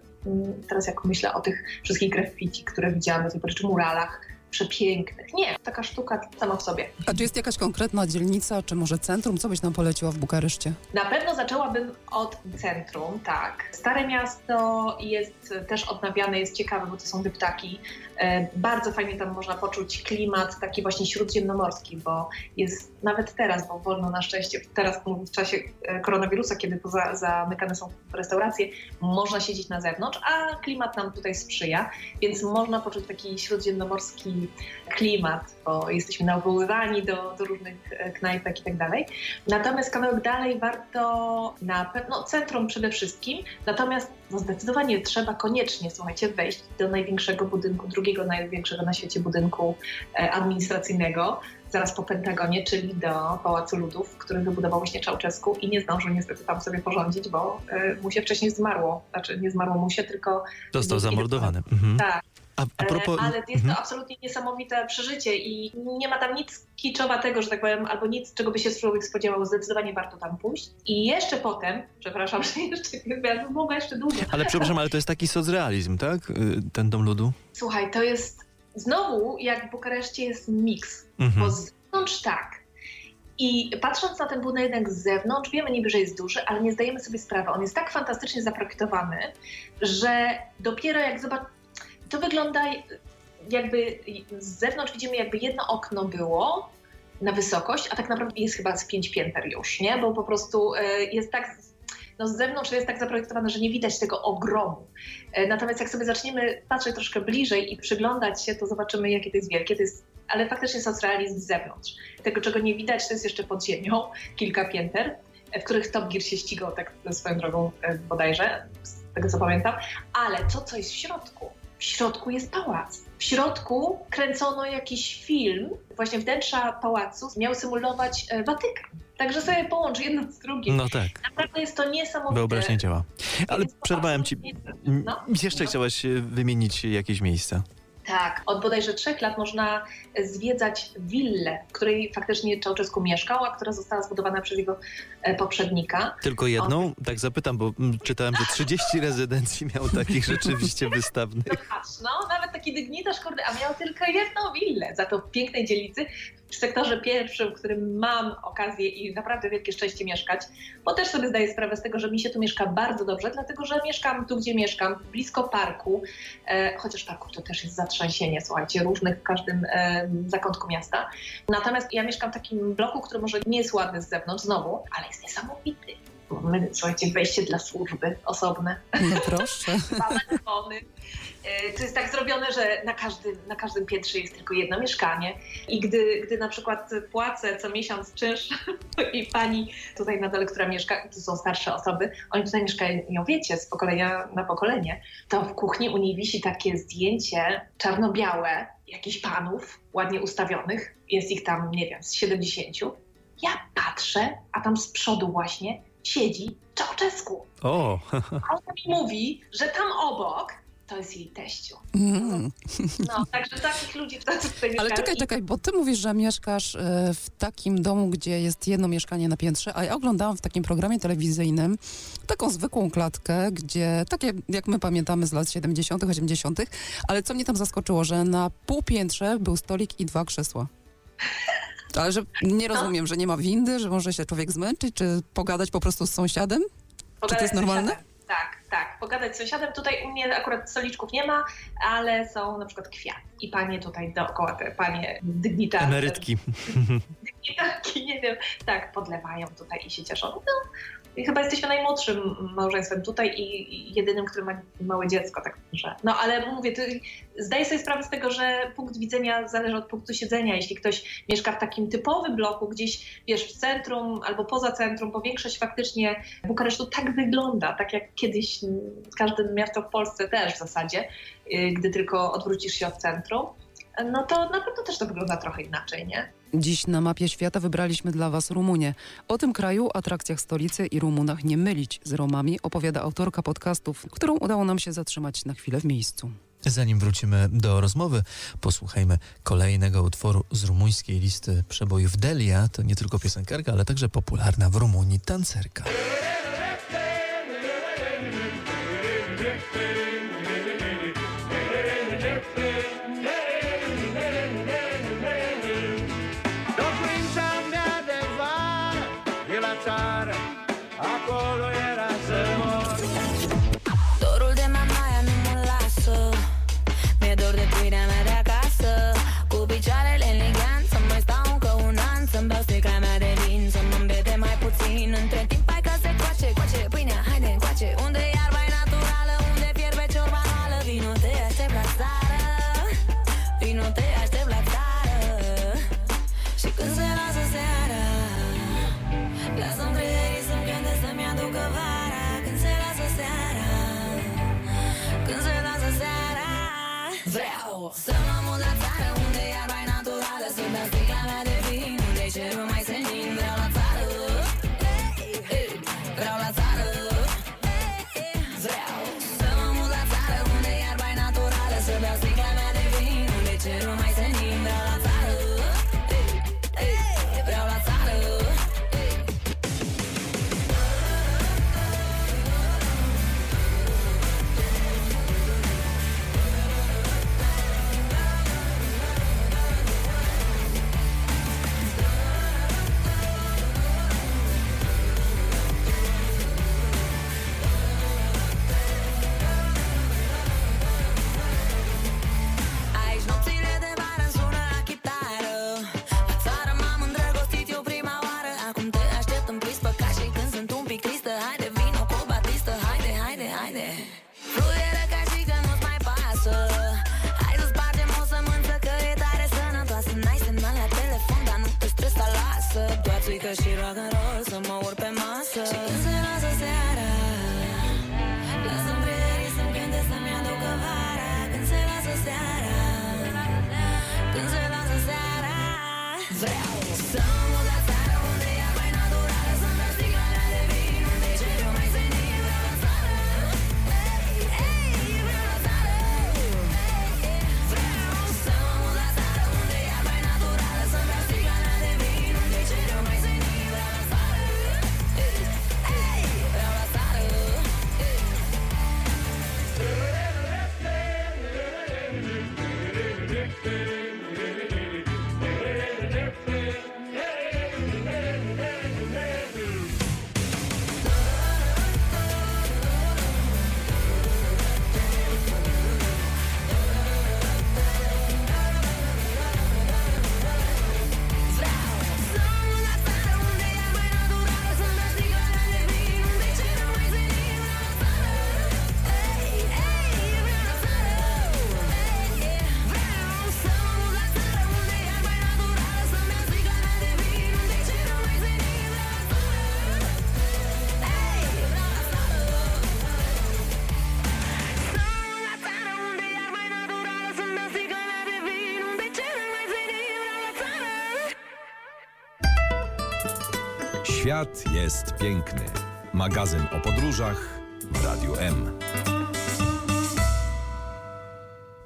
teraz jak myślę o tych wszystkich graffiti, które widziałam do tej pory, czy muralach, przepięknych. Nie, taka sztuka sama w sobie. A czy jest jakaś konkretna dzielnica, czy może centrum? Co byś nam poleciła w Bukareszcie? Na pewno zaczęłabym od centrum, tak. Stare miasto jest też odnawiane, jest ciekawe, bo to są dyptaki. E, Bardzo fajnie tam można poczuć klimat taki właśnie śródziemnomorski, bo jest nawet teraz, bo wolno na szczęście, teraz w czasie e, koronawirusa, kiedy poza, zamykane są restauracje, można siedzieć na zewnątrz, a klimat nam tutaj sprzyja, więc można poczuć taki śródziemnomorski klimat, bo jesteśmy nawoływani do, do różnych e, knajpek i tak dalej. Natomiast kawałek dalej warto na pewno, centrum przede wszystkim, natomiast no zdecydowanie trzeba koniecznie, słuchajcie, wejść do największego budynku, drugiego największego na świecie budynku e, administracyjnego, zaraz po Pentagonie, czyli do Pałacu Ludów, który wybudował właśnie Czałczesku i nie zdążył niestety tam sobie porządzić, bo e, mu się wcześniej zmarło. Znaczy nie zmarło mu się, tylko... Został zamordowany. Mhm. Tak. A, a propos... E, Ale jest Mhm. to absolutnie niesamowite przeżycie i nie ma tam nic kiczowatego, że tak powiem, albo nic, czego by się człowiek spodziewał. Zdecydowanie warto tam pójść. I jeszcze potem, przepraszam, że jeszcze ja mogła jeszcze długo. Ale przepraszam, ale to jest taki socrealizm, tak? Y, Ten Dom Ludu? Słuchaj, to jest znowu, jak w Bukareszcie jest miks, Mhm. bo z zewnątrz tak. I patrząc na ten budynek z zewnątrz, wiemy niby, że jest duży, ale nie zdajemy sobie sprawy. On jest tak fantastycznie zaprojektowany, że dopiero jak zobacz, to wygląda jakby z zewnątrz widzimy jakby jedno okno było na wysokość, a tak naprawdę jest chyba z pięć pięter już, nie? Bo po prostu e, jest tak, no z zewnątrz jest tak zaprojektowane, że nie widać tego ogromu. E, Natomiast jak sobie zaczniemy patrzeć troszkę bliżej i przyglądać się, to zobaczymy, jakie to jest wielkie. To jest, ale faktycznie socrealizm z zewnątrz. Tego, czego nie widać, to jest jeszcze pod ziemią, kilka pięter, e, w których Top Gear się ścigał, tak swoją drogą bodajże, z tego co pamiętam. Ale to, co jest w środku, w środku jest pałac. W środku kręcono jakiś film, właśnie wnętrza pałacu miał symulować e, Watykan. Także sobie połącz jedno z drugim. No tak, Naprawdę jest to niesamowite. wyobraźnia działa. Ale przerwałem ci. No. Jeszcze No. chciałaś e, wymienić jakieś miejsca. Tak, od bodajże trzech lat można zwiedzać willę, w której faktycznie Czałczesku mieszkał, a która została zbudowana przez jego e, poprzednika. Tylko jedną? Tak zapytam, bo mm, czytałem, że 30 rezydencji miał takich rzeczywiście wystawnych. No patrz, no, nawet taki dygnitarz, kurde, a miał tylko jedną willę, za to w pięknej dzielnicy, w sektorze pierwszym, w którym mam okazję i naprawdę wielkie szczęście mieszkać, bo też sobie zdaję sprawę z tego, że mi się tu mieszka bardzo dobrze, dlatego że mieszkam tu, gdzie mieszkam, blisko parku, e, chociaż parków to też jest zatrzęsienie, słuchajcie, różnych w każdym e, zakątku miasta. Natomiast ja mieszkam w takim bloku, który może nie jest ładny z zewnątrz znowu, ale jest niesamowity. Mamy, słuchajcie, wejście dla służby osobne No proszę. dwa balkony. E, To jest tak zrobione, że na każdym, na każdym piętrze jest tylko jedno mieszkanie i gdy, gdy na przykład płacę co miesiąc czynsz i pani tutaj na dole, która mieszka, to są starsze osoby, oni tutaj mieszkają, wiecie, z pokolenia na pokolenie, to w kuchni u niej wisi takie zdjęcie czarno-białe jakichś panów ładnie ustawionych, jest ich tam, nie wiem, z 70. Ja patrzę, a tam z przodu właśnie siedzi Czałczesku. O, A ona mi mówi, że tam obok to jest jej teściu. Mm. No, także takich ludzi w tacy Ale czekaj, czekaj, bo ty mówisz, że mieszkasz e, w takim domu, gdzie jest jedno mieszkanie na piętrze, a ja oglądałam w takim programie telewizyjnym taką zwykłą klatkę, gdzie takie, jak my pamiętamy z lat 70., 80., ale co mnie tam zaskoczyło, że na półpiętrze był stolik i dwa krzesła. Ale że nie rozumiem, że nie ma windy, że może się człowiek zmęczyć, czy pogadać po prostu z sąsiadem? Pogadać to jest normalne? Tak, tak. Pogadać z sąsiadem. Tutaj u mnie akurat stoliczków nie ma, ale są na przykład kwiaty. I panie tutaj dookoła, te panie dygnitarze. emerytki. Dygnitarki, nie wiem. Tak, podlewają tutaj i się cieszą. No, chyba jesteśmy najmłodszym małżeństwem tutaj i jedynym, który ma małe dziecko, tak że. No ale mówię, ty, zdaję sobie sprawę z tego, że punkt widzenia zależy od punktu siedzenia. Jeśli ktoś mieszka w takim typowym bloku, gdzieś wiesz, w centrum albo poza centrum, bo większość faktycznie Bukaresztu tak wygląda, tak jak kiedyś każde miasto w Polsce też w zasadzie, y, gdy tylko odwrócisz się od centrum, no to na pewno też to wygląda trochę inaczej, nie? Dziś na mapie świata wybraliśmy dla Was Rumunię. O tym kraju, atrakcjach stolicy i Rumunach nie mylić z Romami opowiada autorka podcastów, którą udało nam się zatrzymać na chwilę w miejscu. Zanim wrócimy do rozmowy, posłuchajmy kolejnego utworu z rumuńskiej listy przebojów Delia. To nie tylko piosenkarka, ale także popularna w Rumunii tancerka. Lasă-mi creierii să-mi cânte să-mi aducă vara. Când se lasă seara Când se lasă seara. Vreau să mă mut la țară unde iarba Świat jest piękny. Magazyn o podróżach w Radiu M.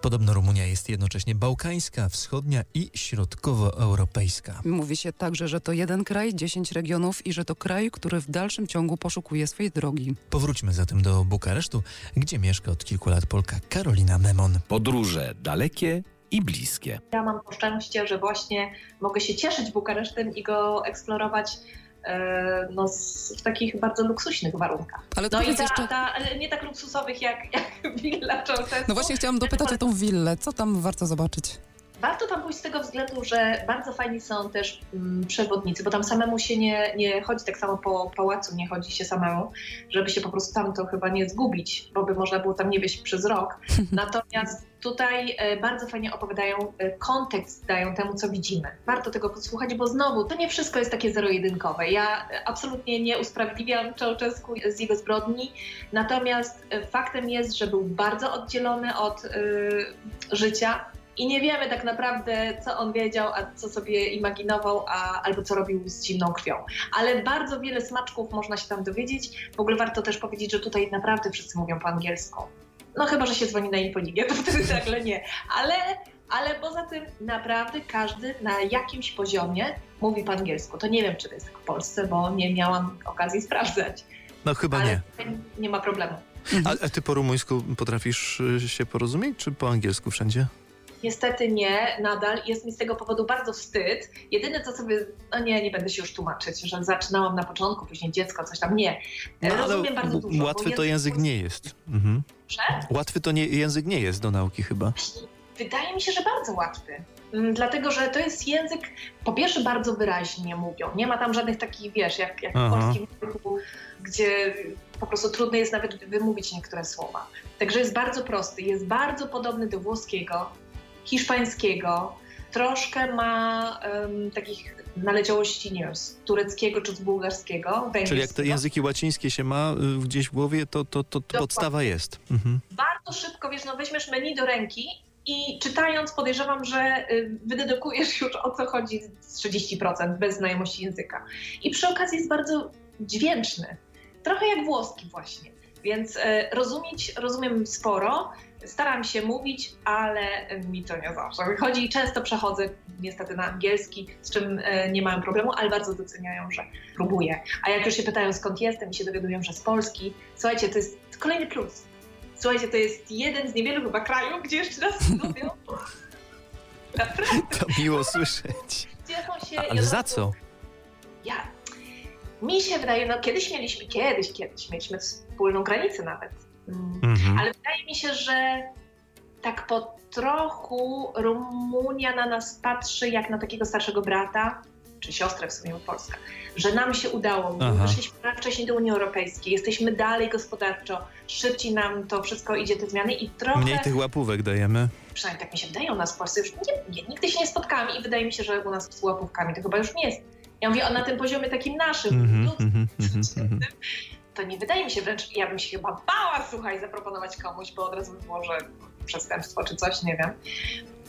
Podobno Rumunia jest jednocześnie bałkańska, wschodnia i środkowoeuropejska. Mówi się także, że to jeden kraj, 10 regionów i że to kraj, który w dalszym ciągu poszukuje swojej drogi. Powróćmy zatem do Bukaresztu, gdzie mieszka od kilku lat Polka Karolina Memon. Podróże dalekie i bliskie. Ja mam to szczęście, że właśnie mogę się cieszyć Bukaresztem i go eksplorować no, z, w takich bardzo luksuśnych warunkach. Ale to No i ta, jeszcze... ta, nie tak luksusowych jak, jak Villa Ceausescu. No właśnie chciałam dopytać o tą willę. Co tam warto zobaczyć? Warto tam pójść z tego względu, że bardzo fajni są też mm, przewodnicy, bo tam samemu się nie, nie chodzi, tak samo po pałacu nie chodzi się samemu, żeby się po prostu tam to chyba nie zgubić, bo by można było tam nie wieść przez rok. Natomiast tutaj e, bardzo fajnie opowiadają, e, kontekst dają temu, co widzimy. Warto tego posłuchać, bo znowu to nie wszystko jest takie zero-jedynkowe. Ja e, absolutnie nie usprawiedliwiam Ceausescu z jego zbrodni, natomiast e, faktem jest, że był bardzo oddzielony od e, życia, i nie wiemy tak naprawdę, co on wiedział, a co sobie imaginował, a, albo co robił z zimną krwią. Ale bardzo wiele smaczków można się tam dowiedzieć. W ogóle warto też powiedzieć, że tutaj naprawdę wszyscy mówią po angielsku. No chyba, że się dzwoni na Infolinię, to wtedy nagle nie. Ale, ale poza tym naprawdę każdy na jakimś poziomie mówi po angielsku. To nie wiem, czy to jest tak w Polsce, bo nie miałam okazji sprawdzać. No chyba ale nie. nie ma problemu. A, a ty po rumuńsku potrafisz y, się porozumieć, czy po angielsku wszędzie? Niestety nie, nadal. Jest mi z tego powodu bardzo wstyd. Jedyne co sobie, no nie, nie będę się już tłumaczyć, że zaczynałam na początku, później dziecko, coś tam, nie. No, Rozumiem bardzo dużo. Łatwy to język nie jest. Mhm. Łatwy to nie, język nie jest do nauki chyba. Wydaje mi się, że bardzo łatwy. Mm, Dlatego, że to jest język, po pierwsze bardzo wyraźnie mówią. Nie ma tam żadnych takich, wiesz, jak, jak w polskim języku, gdzie po prostu trudno jest nawet wymówić niektóre słowa. Także jest bardzo prosty, jest bardzo podobny do włoskiego, hiszpańskiego, troszkę ma em, takich naleciałości, nie wiem, z tureckiego czy z bułgarskiego, Czyli jak te języki łacińskie się ma y, gdzieś w głowie, to, to, to, to podstawa jest. Mhm. bardzo szybko, wiesz, no weźmiesz menu do ręki i czytając podejrzewam, że y, wydedukujesz już o co chodzi z 30% bez znajomości języka. I przy okazji jest bardzo dźwięczny, trochę jak włoski właśnie. Więc e, rozumieć, rozumiem sporo, staram się mówić, ale mi to nie zawsze wychodzi i często przechodzę niestety na angielski, z czym e, nie mają problemu, ale bardzo doceniają, że próbuję. A jak już się pytają skąd jestem i się dowiadują, że z Polski, słuchajcie, to jest kolejny plus. Słuchajcie, to jest jeden z niewielu chyba krajów, gdzie jeszcze raz lubią. Naprawdę. To miło słyszeć. Cieszą się Ale za co? Ja. Mi się wydaje, no kiedyś mieliśmy, kiedyś, kiedyś mieliśmy wspólną granicę nawet. Mm. Mhm. Ale wydaje mi się, że tak po trochu Rumunia na nas patrzy jak na takiego starszego brata, czy siostrę w sumie Polska, że nam się udało. My Aha. Weszliśmy wcześniej do Unii Europejskiej, jesteśmy dalej gospodarczo, szybciej nam to wszystko idzie, te zmiany i trochę, Mniej tych łapówek dajemy. przynajmniej tak mi się wydaje, u nas w Polsce już nie, nie, nigdy się nie spotkamy i wydaje mi się, że u nas z łapówkami to chyba już nie jest. Ja mówię o na tym poziomie takim naszym, Mhm, ludzkim, mhm, mhm, mhm. to nie wydaje mi się wręcz, ja bym się chyba bała, słuchaj, zaproponować komuś, bo od razu by było, że przestępstwo czy coś, nie wiem.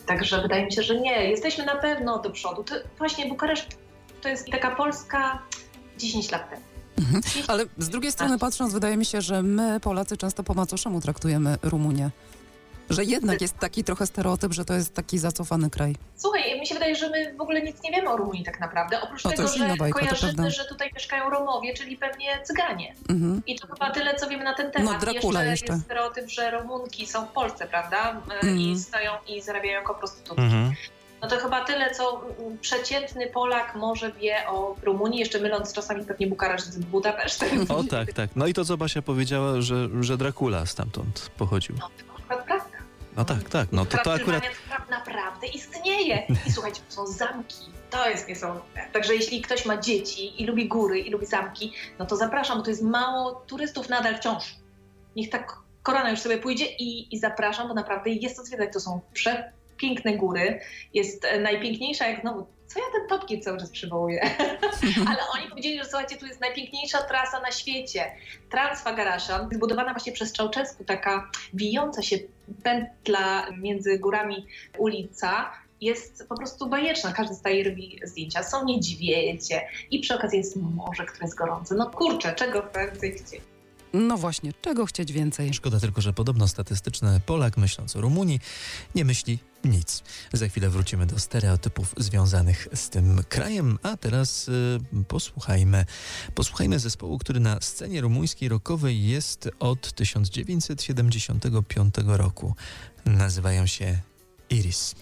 Także wydaje mi się, że nie. Jesteśmy na pewno do przodu. To właśnie Bukareszt to jest taka Polska 10 lat temu. Ale z drugiej strony patrząc, wydaje mi się, że my Polacy często po macoszemu traktujemy Rumunię. Że jednak jest taki trochę stereotyp, że to jest taki zacofany kraj. Słuchaj, mi się wydaje, że my w ogóle nic nie wiemy o Rumunii tak naprawdę. Oprócz to tego, że bajka, kojarzymy, że tutaj mieszkają Romowie, czyli pewnie Cyganie. Mhm. I to chyba tyle, co wiemy na ten temat. No, Dracula jeszcze, jeszcze. jest stereotyp, że Rumunki są w Polsce, prawda? E, Mhm. I stoją i zarabiają jako prostytutki. Mhm. No to chyba tyle, co mm, przeciętny Polak może wie o Rumunii, jeszcze myląc czasami pewnie Bukareszt z Budapesztem. O tak, tak. No i to co Basia powiedziała, że, że Dracula stamtąd pochodził. No to akurat prawda. No tak, tak. No to, to akurat... Naprawdę istnieje. I słuchajcie, to są zamki. To jest niesamowite. Także jeśli ktoś ma dzieci i lubi góry i lubi zamki, no to zapraszam, bo to jest mało turystów nadal wciąż. Niech tak korona już sobie pójdzie i, i zapraszam, bo naprawdę jest to zwiedzać. To są przepiękne góry. Jest e, najpiękniejsza, jak znowu, co ja ten topki cały czas przywołuję? Ale oni powiedzieli, że słuchajcie, tu jest najpiękniejsza trasa na świecie. Transfagarasza, zbudowana właśnie przez Czałczesku, taka wijąca się pętla między górami ulica. Jest po prostu bajeczna, każdy staje i robi zdjęcia. Są niedźwiedzie i przy okazji jest morze, które jest gorące. No kurczę, czego więcej chcieć? No właśnie, czego chcieć więcej? Szkoda tylko, że podobno statystyczny Polak myśląc o Rumunii nie myśli nic. Za chwilę wrócimy do stereotypów związanych z tym krajem, a teraz y, posłuchajmy. Posłuchajmy zespołu, który na scenie rumuńskiej rockowej jest od 1975 roku. Nazywają się Iris.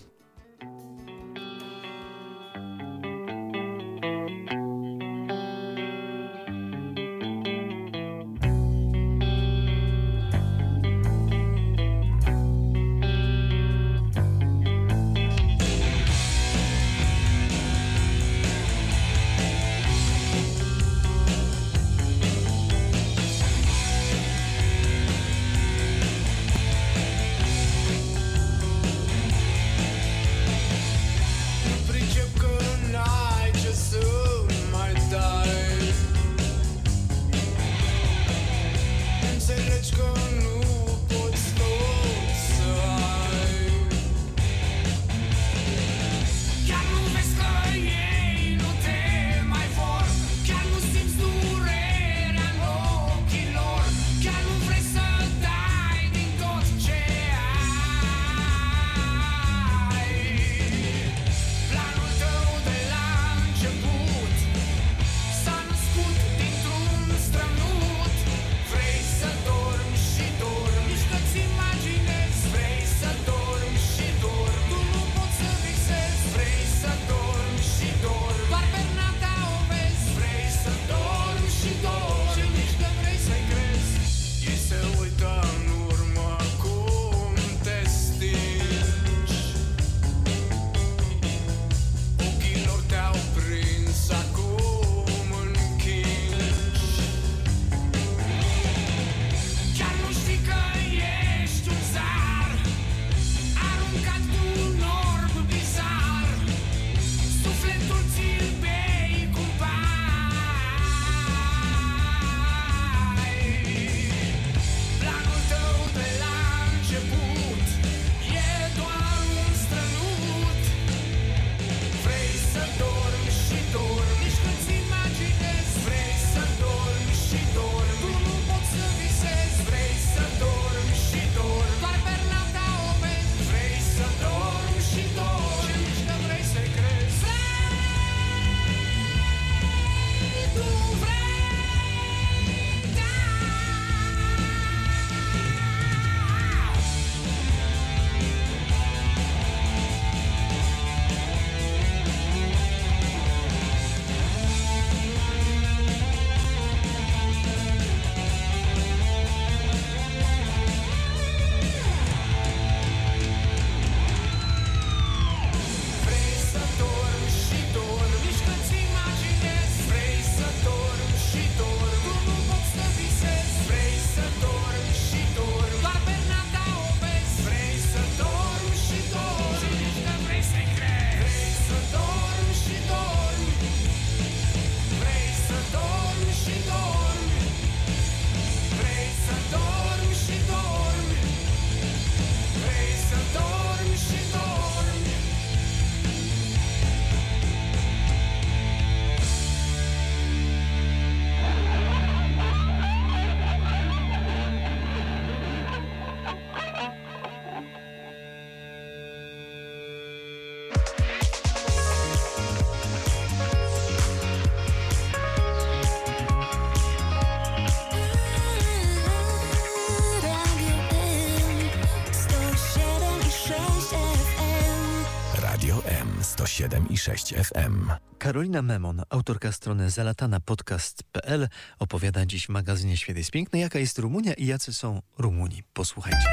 6 FM. Karolina Memon, autorka strony zalatanapodcast.pl opowiada dziś w magazynie Świat jest piękny, jaka jest Rumunia i jacy są Rumuni. Posłuchajcie.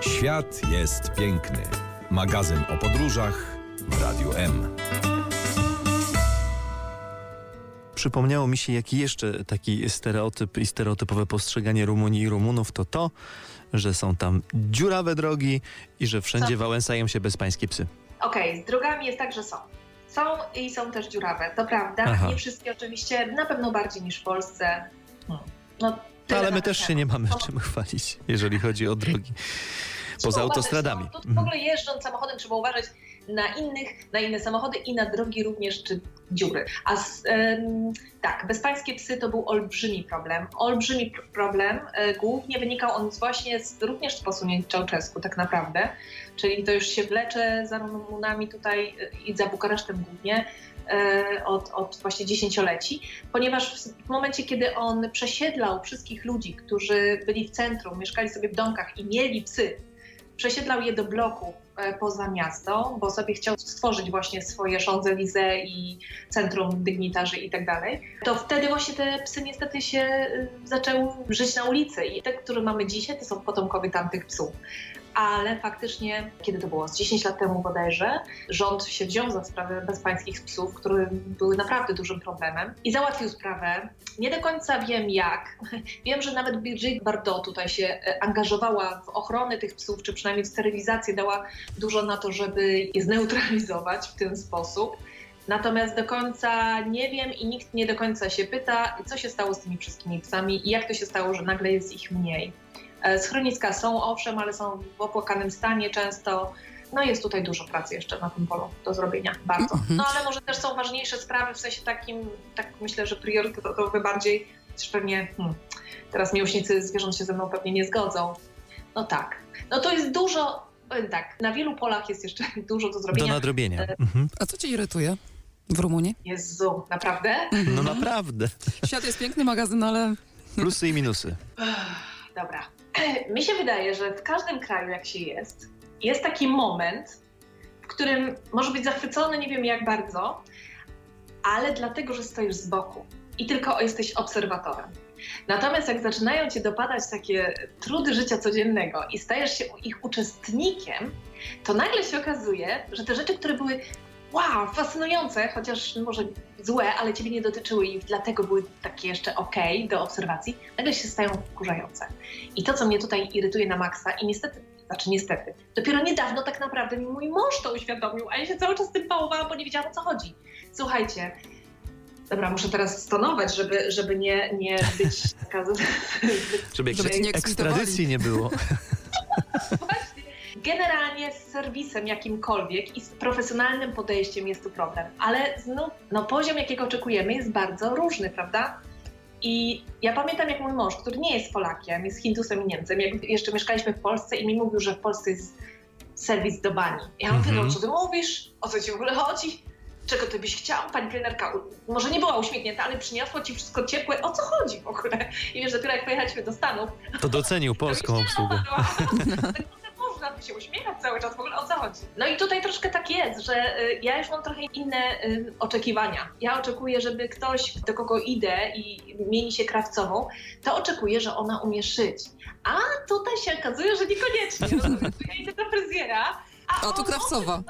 Świat jest piękny. Magazyn o podróżach w Radiu M. Przypomniało mi się, jaki jeszcze taki stereotyp i stereotypowe postrzeganie Rumunii i Rumunów to to, że są tam dziurawe drogi i że wszędzie Co? wałęsają się bezpańskie psy. Okej, z drogami jest tak, że są. Są i są też dziurawe, to prawda. Aha. Nie wszystkie oczywiście, na pewno bardziej niż w Polsce. Hmm. No, tyle Ale my też się nie mamy No, czym chwalić, jeżeli chodzi o drogi. Poza Trzeba autostradami. uważać, no, w ogóle jeżdżąc samochodem trzeba uważać na innych, na inne samochody i na drogi również, czy dziury. A z, em, tak, bezpańskie psy to był olbrzymi problem. Olbrzymi pr- problem. E, głównie wynikał on właśnie z, również z posunięć Czałczesku tak naprawdę. Czyli to już się wlecze za Rumunami tutaj i za Bukaresztem głównie e, od, od właśnie dziesięcioleci, ponieważ w, w momencie, kiedy on przesiedlał wszystkich ludzi, którzy byli w centrum, mieszkali sobie w domkach i mieli psy, przesiedlał je do bloku e, poza miasto, bo sobie chciał stworzyć właśnie swoje Champs-Élysées i centrum dygnitarzy i tak dalej, to wtedy właśnie te psy niestety się e, zaczęły żyć na ulicy i te, które mamy dzisiaj, to są potomkowie tamtych psów. Ale faktycznie, kiedy to było, z 10 lat temu bodajże, rząd się wziął za sprawę bezpańskich psów, które były naprawdę dużym problemem i załatwił sprawę. Nie do końca wiem jak. Wiem, że nawet Brigitte Bardot tutaj się e, angażowała w ochronę tych psów, czy przynajmniej w sterylizację, dała dużo na to, żeby je zneutralizować w ten sposób. Natomiast do końca nie wiem i nikt nie do końca się pyta, co się stało z tymi wszystkimi psami i jak to się stało, że nagle jest ich mniej. E, Schroniska są, owszem, ale są w opłakanym stanie często. No jest tutaj dużo pracy jeszcze na tym polu do zrobienia, bardzo. Mhm. No ale może też są ważniejsze sprawy, w sensie takim, tak myślę, że priorytetowe bardziej, też pewnie, hmm, teraz miłośnicy zwierząt się ze mną pewnie nie zgodzą. No tak. No to jest dużo, powiem tak, na wielu polach jest jeszcze dużo do Do zrobienia. nadrobienia. E, Mhm. A co cię irytuje w Rumunii? Jezu, naprawdę? No naprawdę. Świat jest piękny magazyn, ale Plusy i minusy. Dobra. Mi się wydaje, że w każdym kraju, jak się jest, jest taki moment, w którym może być zachwycony, nie wiem jak bardzo, ale dlatego, że stoisz z boku i tylko jesteś obserwatorem. Natomiast jak zaczynają cię dopadać takie trudy życia codziennego i stajesz się ich uczestnikiem, to nagle się okazuje, że te rzeczy, które były wow, fascynujące, chociaż może złe, ale ciebie nie dotyczyły i dlatego były takie jeszcze okej do obserwacji, nagle się stają wkurzające. I to, co mnie tutaj irytuje na maksa i niestety, znaczy niestety, dopiero niedawno tak naprawdę mi mój mąż to uświadomił, a ja się cały czas tym pałowałam, bo nie wiedziałam o co chodzi. Słuchajcie, dobra, muszę teraz stonować, żeby, żeby nie, nie być taka... Żeby Żeby ekscytowali. ekstradycji nie było. Właśnie. Generalnie z serwisem jakimkolwiek i z profesjonalnym podejściem jest tu problem, ale znów no, poziom, jakiego oczekujemy, jest bardzo różny, prawda? I ja pamiętam, jak mój mąż, który nie jest Polakiem, jest Hindusem i Niemcem, jak jeszcze mieszkaliśmy w Polsce i mi mówił, że w Polsce jest serwis do bani. Ja mówię, Mhm. no co ty mówisz? O co ci w ogóle chodzi? Czego ty byś chciał? Pani trenerka może nie była uśmiechnięta, ale przyniosła ci wszystko ciepłe. O co chodzi w ogóle? I wiesz, dopiero jak pojechaliśmy do Stanów, To docenił polską obsługę. By się uśmiechać cały czas, w ogóle o co chodzi? No i tutaj troszkę tak jest, że y, ja już mam trochę inne y, oczekiwania. Ja oczekuję, żeby ktoś, do kogo idę i mieni się krawcową, to oczekuję, że ona umie szyć. A tutaj się okazuje, że niekoniecznie. Rozumiesz? Ja idę do fryzjera, a, A tu krawcowa.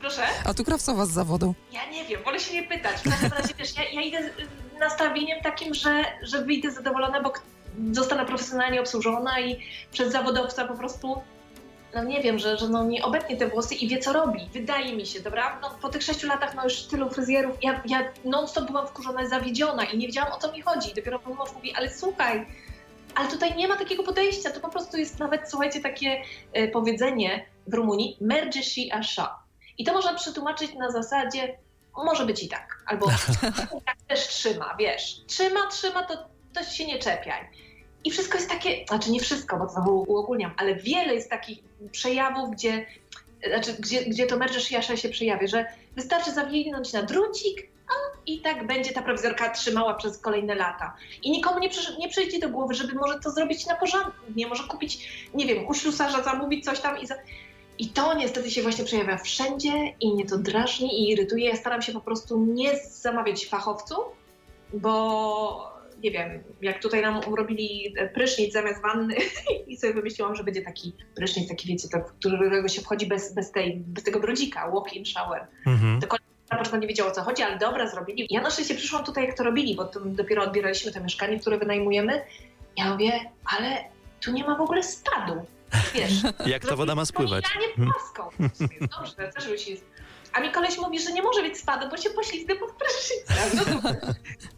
Proszę? A tu krawcowa z zawodu. Ja nie wiem, wolę się nie pytać. W każdym razie wiesz, ja, ja idę z nastawieniem takim, że, że wyjdę zadowolona, bo zostanę profesjonalnie obsłużona i przez zawodowca po prostu, no nie wiem, że, że no nie obetnie te włosy i wie co robi. Wydaje mi się, dobra? No, po tych sześciu latach no już tylu fryzjerów, ja, ja non-stop byłam wkurzona, zawiedziona i nie wiedziałam o co mi chodzi. Dopiero mąż mówi, ale słuchaj, ale tutaj nie ma takiego podejścia, to po prostu jest nawet, słuchajcie, takie e, powiedzenie w Rumunii, merge a sha. I to można przetłumaczyć na zasadzie, może być i tak, albo tak też trzyma, wiesz. Trzyma, trzyma, to, to się nie czepiaj. I wszystko jest takie, znaczy nie wszystko, bo to znowu uogólniam, ale wiele jest takich przejawów, gdzie, znaczy, gdzie, gdzie to merge jasza się przejawia, że wystarczy zawinąć na drucik, a i tak będzie ta prowizorka trzymała przez kolejne lata. I nikomu nie, przysz- nie przyjdzie do głowy, żeby może to zrobić na porządnie, może kupić, nie wiem, u ślusarza zamówić coś tam i za... I to niestety się właśnie przejawia wszędzie i mnie to drażni i irytuje. Ja staram się po prostu nie zamawiać fachowców, bo nie wiem, jak tutaj nam robili prysznic zamiast wanny i sobie wymyśliłam, że będzie taki prysznic, taki wiecie, do którego się wchodzi bez, bez, tej, bez tego brodzika, walk-in shower. Mhm. To na początku nie wiedziała o co chodzi, ale dobra, zrobili. Ja na szczęście przyszłam tutaj, jak to robili, bo dopiero odbieraliśmy to mieszkanie, które wynajmujemy. Ja mówię, ale tu nie ma w ogóle spadu. Wiesz, Jak ta woda ma spływać? Ja nie płaską. Jest dobrze, też a mi koleś mówi, że nie może być spadu, bo się poślizgnę pod prysznicem. No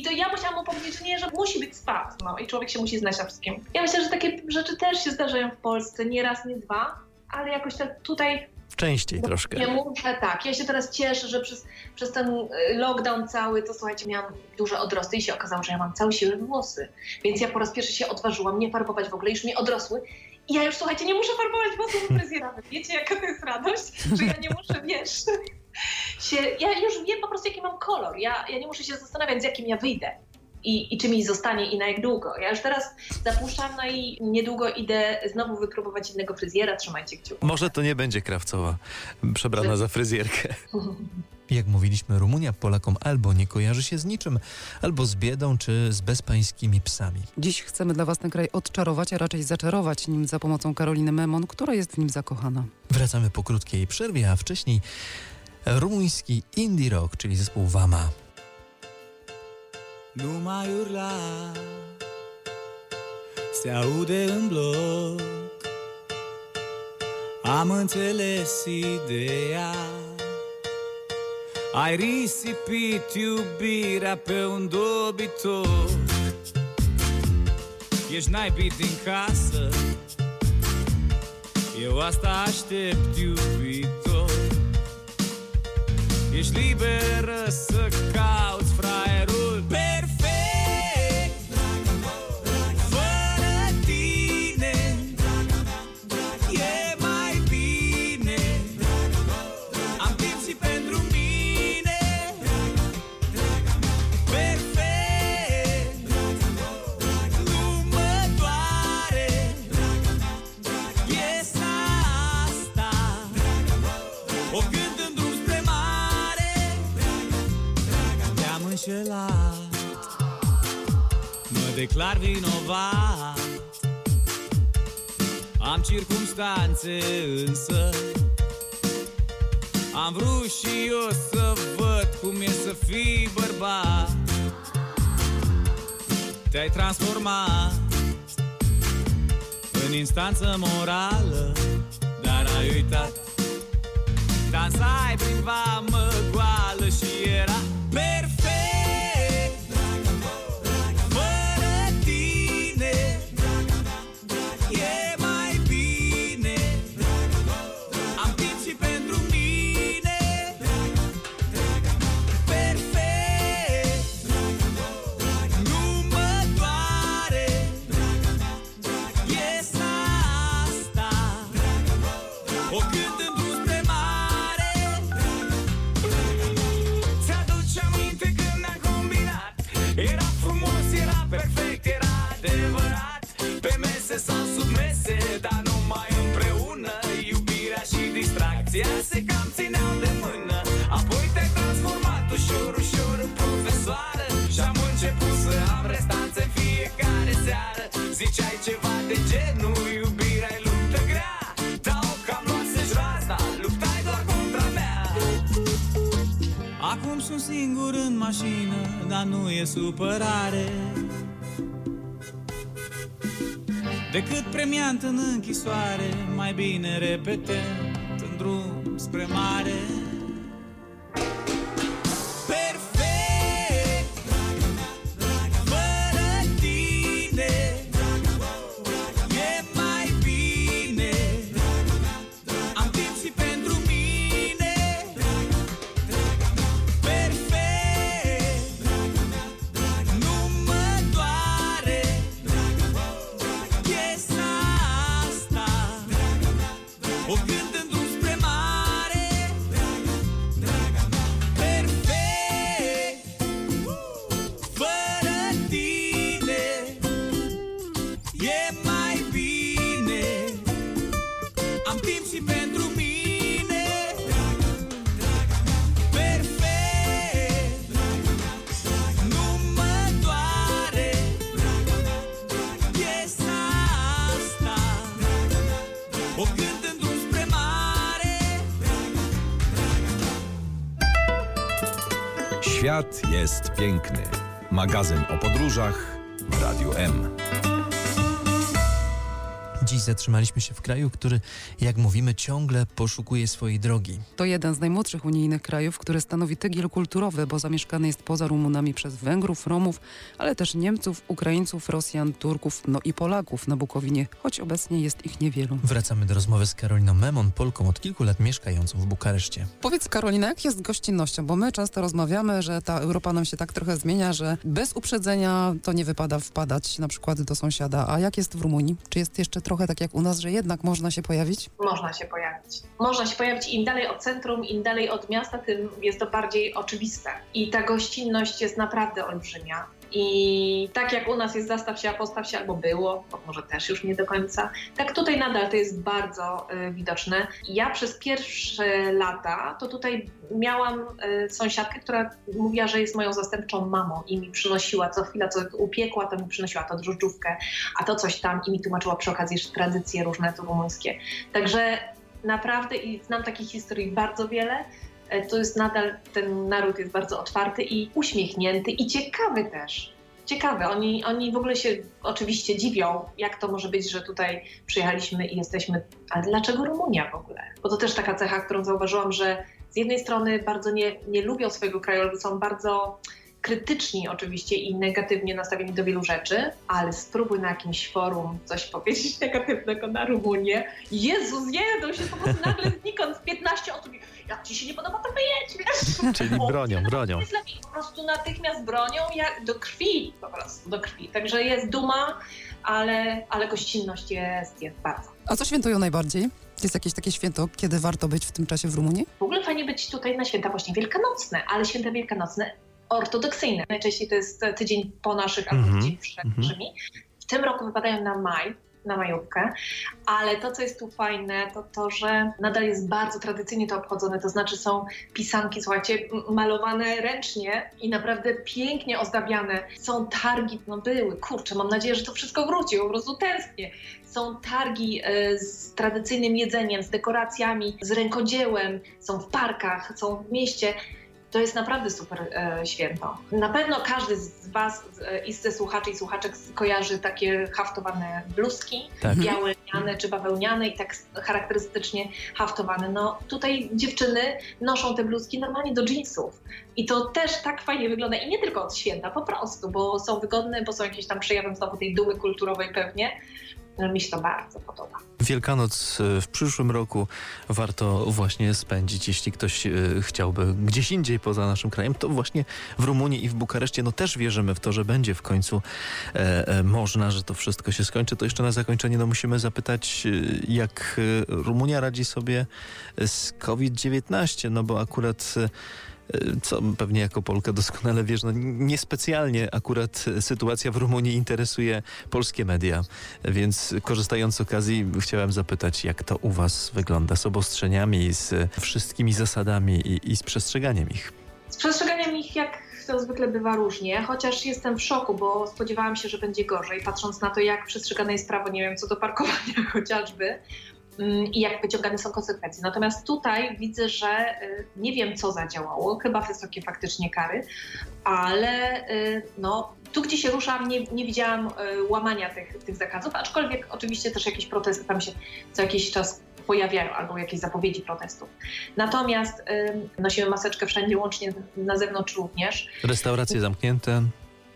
i to ja musiałam mu powiedzieć, że nie, że musi być spad. No i człowiek się musi znać na wszystkim. Ja myślę, że takie rzeczy też się zdarzają w Polsce, nie raz, nie dwa, ale jakoś tak tutaj Częściej troszkę. ja muszę tak. Ja się teraz cieszę, że przez, przez ten y, lockdown cały, to słuchajcie, miałam duże odrosty i się okazało, że ja mam całe siłę włosy. Więc ja po raz pierwszy się odważyłam nie farbować w ogóle, już mi odrosły. I ja już, słuchajcie, nie muszę farbować włosów u fryzjera. Wiecie, jaka to jest radość? Że ja nie muszę, wiesz, się, ja już wiem po prostu, jaki mam kolor. Ja, ja nie muszę się zastanawiać, z jakim ja wyjdę. I, I czy mi zostanie i na jak długo. Ja już teraz zapuszczam, no i niedługo idę znowu wypróbować innego fryzjera. Trzymajcie kciuki. Może to nie będzie Krawcowa przebrana za fryzjerkę. Jak mówiliśmy, Rumunia Polakom albo nie kojarzy się z niczym, albo z biedą, czy z bezpańskimi psami. Dziś chcemy dla Was ten kraj odczarować, a raczej zaczarować nim za pomocą Karoliny Memon, która jest w nim zakochana. Wracamy po krótkiej przerwie, a wcześniej rumuński indie rock, czyli zespół Wama. Nu mai urla Se aude în bloc. Am înțeles ideea. Ai risipit iubirea pe un dobitor. Ești naibit din casă. Eu asta aștept iubitor Jeśli by rozsąk înșelat Mă declar vinovat. Am circumstanțe însă. Am vrut și eu să văd cum e să fii bărbat. Te-ai transformat În instanță morală Dar ai uitat. Dansai prin vamă goală Ziceai ceva de genul, iubirea e luptă grea Dar o cam luasă-și razna, luptai doar contra mea. Acum sunt singur în mașină, dar nu e supărare. Decât premiant în închisoare, mai bine repetent în drum spre mare E mai bine Am timp și pentru mine Draga, draga mea Perfect Draga mea, draga mea Nu mă doare Draga mea, draga mea Piesa asta Draga mea, draga mea O cânt în drum spre mare Draga, draga mea Świat jest piękny. Magazyn o podróżach w Radiu M. Dziś zatrzymaliśmy się w kraju, który, jak mówimy, ciągle poszukuje swojej drogi. To jeden z najmłodszych unijnych krajów, który stanowi tygiel kulturowy, bo zamieszkany jest poza Rumunami przez Węgrów, Romów, ale też Niemców, Ukraińców, Rosjan, Turków, no i Polaków na Bukowinie, choć obecnie jest ich niewielu. Wracamy do rozmowy z Karoliną Memon, Polką od kilku lat mieszkającą w Bukareszcie. Powiedz Karolina, jak jest gościnnością? Bo my często rozmawiamy, że ta Europa nam się tak trochę zmienia, że bez uprzedzenia to nie wypada wpadać na przykład do sąsiada. A jak jest w Rumunii? Czy jest jeszcze trochę tak jak u nas, że jednak można się pojawić? Można się pojawić. Można się pojawić im dalej od centrum, im dalej od miasta, tym jest to bardziej oczywiste. I ta gościnność jest naprawdę olbrzymia. I tak jak u nas jest zastaw się, a postaw się, albo było, bo może też już nie do końca, tak tutaj nadal to jest bardzo y, widoczne. Ja przez pierwsze lata to tutaj miałam y, sąsiadkę, która mówiła, że jest moją zastępczą mamą i mi przynosiła co chwila, co upiekła, to mi przynosiła to drożdżówkę, a to coś tam i mi tłumaczyła przy okazji jeszcze tradycje różne tu rumuńskie. Także naprawdę i znam takich historii bardzo wiele to jest nadal, ten naród jest bardzo otwarty i uśmiechnięty i ciekawy też. Ciekawy. Oni, oni w ogóle się oczywiście dziwią, jak to może być, że tutaj przyjechaliśmy i jesteśmy. Ale dlaczego Rumunia w ogóle? Bo to też taka cecha, którą zauważyłam, że z jednej strony bardzo nie, nie lubią swojego kraju, albo są bardzo krytyczni oczywiście i negatywnie nastawieni do wielu rzeczy, ale spróbuj na jakimś forum coś powiedzieć negatywnego na Rumunię. Jezus, jedą się po prostu nagle znikąd z 15 osób. Jak ci się nie podoba, to wyjedź, wiesz? Czyli bronią, bronią. Po prostu natychmiast bronią jak do krwi, po prostu do krwi. Także jest duma, ale, ale gościnność jest, jest bardzo. A co świętują najbardziej? Jest jakieś takie święto, kiedy warto być w tym czasie w Rumunii? W ogóle fajnie być tutaj na święta właśnie wielkanocne, ale święta wielkanocne ortodoksyjne. Najczęściej to jest tydzień po naszych albo tydzień przed naszymi. W tym roku wypadają na maj, na majówkę, ale to, co jest tu fajne, to to, że nadal jest bardzo tradycyjnie to obchodzone, to znaczy są pisanki, słuchajcie, malowane ręcznie i naprawdę pięknie ozdabiane. Są targi, no były, kurczę, mam nadzieję, że to wszystko wróci, po prostu tęsknię. Są targi e, z tradycyjnym jedzeniem, z dekoracjami, z rękodziełem, są w parkach, są w mieście. To jest naprawdę super e, święto. Na pewno każdy z Was e, i ze słuchaczy i słuchaczek kojarzy takie haftowane bluzki, Tak. białe lniane czy bawełniane i tak charakterystycznie haftowane. No tutaj dziewczyny noszą te bluzki normalnie do jeansów. I to też tak fajnie wygląda i nie tylko od święta, po prostu, bo są wygodne, bo są jakieś tam przejawem znowu tej dumy kulturowej pewnie. Mi się to bardzo podoba. Wielkanoc e, w przyszłym roku warto właśnie spędzić, jeśli ktoś e, chciałby gdzieś indziej poza naszym krajem, to właśnie w Rumunii i w Bukareszcie. No też wierzymy w to, że będzie w końcu e, e, można, że to wszystko się skończy. To jeszcze na zakończenie no musimy zapytać, jak Rumunia radzi sobie z COVID-19, no bo akurat co pewnie jako Polka doskonale wiesz, no niespecjalnie akurat sytuacja w Rumunii interesuje polskie media, więc korzystając z okazji chciałem zapytać, jak to u was wygląda z obostrzeniami, z wszystkimi zasadami i, i z przestrzeganiem ich. Z przestrzeganiem ich jak to zwykle bywa różnie, chociaż jestem w szoku, bo spodziewałam się, że będzie gorzej, patrząc na to, jak przestrzegane jest prawo, nie wiem, co do parkowania chociażby i jak wyciągane są konsekwencje. Natomiast tutaj widzę, że y, nie wiem, co zadziałało, chyba wysokie faktycznie kary, ale y, no, tu, gdzie się ruszam, nie, nie widziałam y, łamania tych, tych zakazów, aczkolwiek oczywiście też jakieś protesty tam się co jakiś czas pojawiają albo jakieś zapowiedzi protestów. Natomiast nosimy maseczkę wszędzie, łącznie na zewnątrz również. Restauracje zamknięte.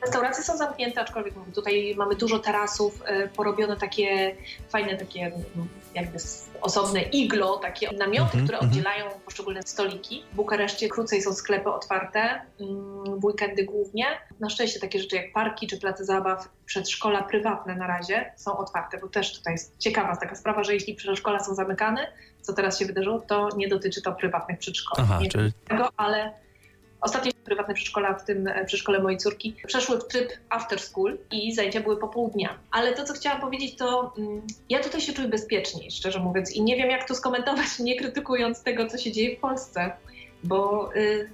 Restauracje są zamknięte, aczkolwiek tutaj mamy dużo tarasów, y, porobione takie fajne, takie mm, jakby osobne iglo, takie namioty, Mhm, które mhm. oddzielają poszczególne stoliki. W Bukareszcie krócej są sklepy otwarte, mm, w weekendy głównie. Na szczęście takie rzeczy jak parki czy place zabaw, przedszkola prywatne na razie są otwarte, bo też tutaj jest ciekawa taka sprawa, że jeśli przedszkola są zamykane, co teraz się wydarzyło, to nie dotyczy to prywatnych przedszkoli. Aha, nie czyli tego, ale ostatnio prywatne przedszkola, w tym e, przedszkole mojej córki, przeszły w tryb after school i zajęcia były po pół dnia. Ale to, co chciałam powiedzieć, to mm, ja tutaj się czuję bezpieczniej, szczerze mówiąc, i nie wiem, jak to skomentować, nie krytykując tego, co się dzieje w Polsce, bo y,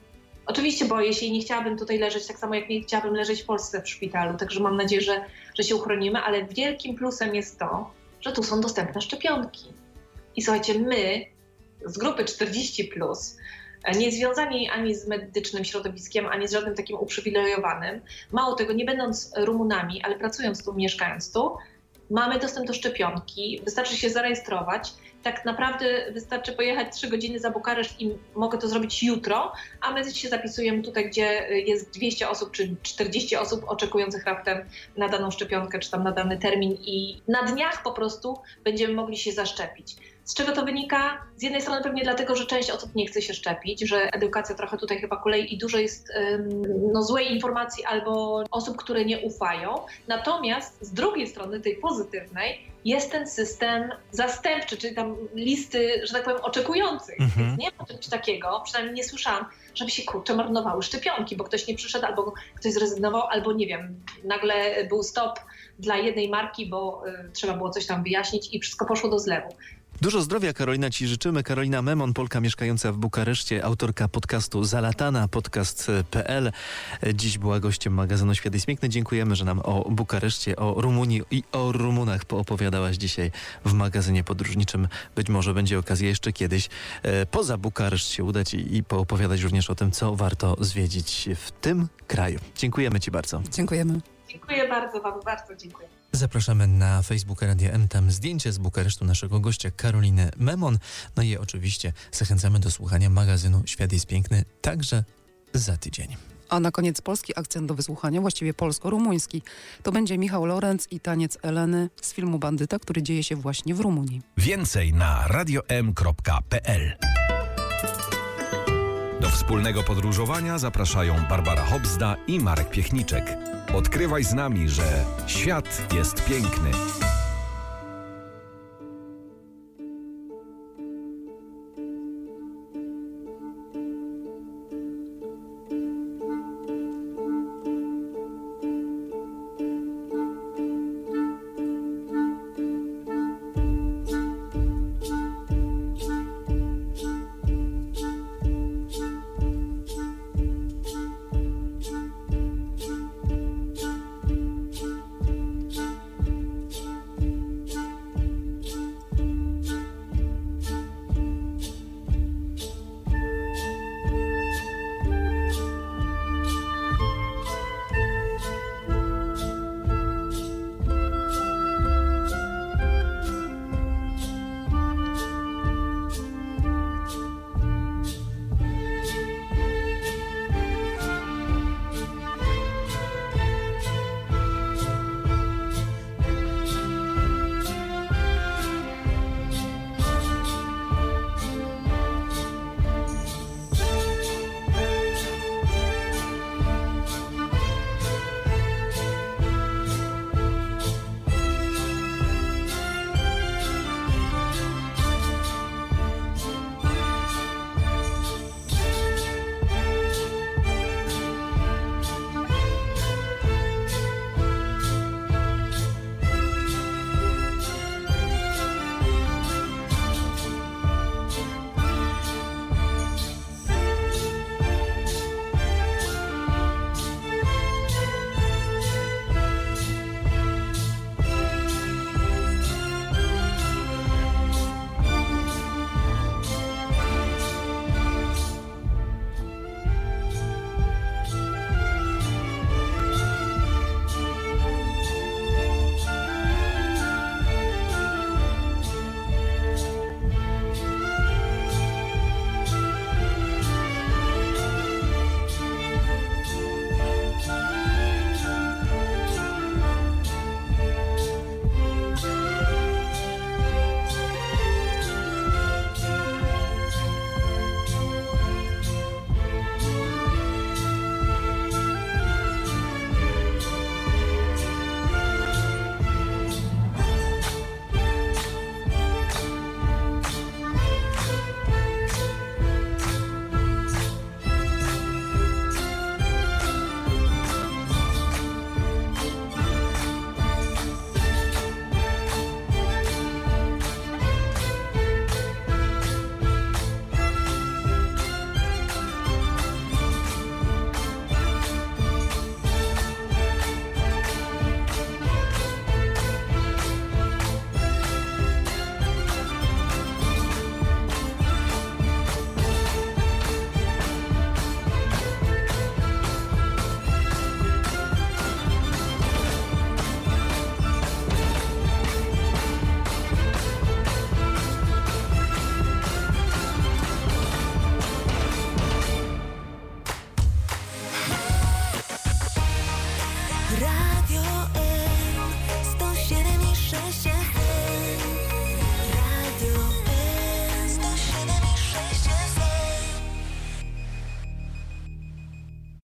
oczywiście boję się i nie chciałabym tutaj leżeć, tak samo jak nie chciałabym leżeć w Polsce w szpitalu, także mam nadzieję, że, że się uchronimy, ale wielkim plusem jest to, że tu są dostępne szczepionki. I słuchajcie, my z grupy 40 plus e, nie związani ani z medycznym środowiskiem, ani z żadnym takim uprzywilejowanym. Mało tego, nie będąc Rumunami, ale pracując tu, mieszkając tu, mamy dostęp do szczepionki, wystarczy się zarejestrować. Tak naprawdę wystarczy pojechać 3 godziny za Bukareszt i mogę to zrobić jutro, a my się zapisujemy tutaj, gdzie jest 200 osób czy 40 osób oczekujących raptem na daną szczepionkę czy tam na dany termin i na dniach po prostu będziemy mogli się zaszczepić. Z czego to wynika? Z jednej strony pewnie dlatego, że część osób nie chce się szczepić, że edukacja trochę tutaj chyba kolei i dużo jest no, złej informacji albo osób, które nie ufają. Natomiast z drugiej strony, tej pozytywnej, jest ten system zastępczy, czyli tam listy, że tak powiem, oczekujących. Mhm. Więc nie ma czegoś takiego, przynajmniej nie słyszałam, żeby się kurczę marnowały szczepionki, bo ktoś nie przyszedł, albo ktoś zrezygnował, albo nie wiem, nagle był stop dla jednej marki, bo y, trzeba było coś tam wyjaśnić i wszystko poszło do zlewu. Dużo zdrowia, Karolina, Ci życzymy. Karolina Memon, Polka mieszkająca w Bukareszcie, autorka podcastu Zalatana, podcast.pl. Dziś była gościem magazynu Świat jest Piękny. Dziękujemy, że nam o Bukareszcie, o Rumunii i o Rumunach poopowiadałaś dzisiaj w magazynie podróżniczym. Być może będzie okazja jeszcze kiedyś e, poza Bukareszt się udać i, i poopowiadać również o tym, co warto zwiedzić w tym kraju. Dziękujemy Ci bardzo. Dziękujemy. Dziękuję bardzo Wam, bardzo dziękuję. Zapraszamy na Facebooka Radia M, tam zdjęcie z Bukaresztu naszego gościa Karoliny Memon. No i oczywiście zachęcamy do słuchania magazynu Świat jest Piękny także za tydzień. A na koniec polski akcent do wysłuchania, właściwie polsko-rumuński. To będzie Michał Lorenz i taniec Eleny z filmu Bandyta, który dzieje się właśnie w Rumunii. Więcej na radiom.pl Do wspólnego podróżowania zapraszają Barbara Hobzda i Marek Piechniczek. Odkrywaj z nami, że świat jest piękny.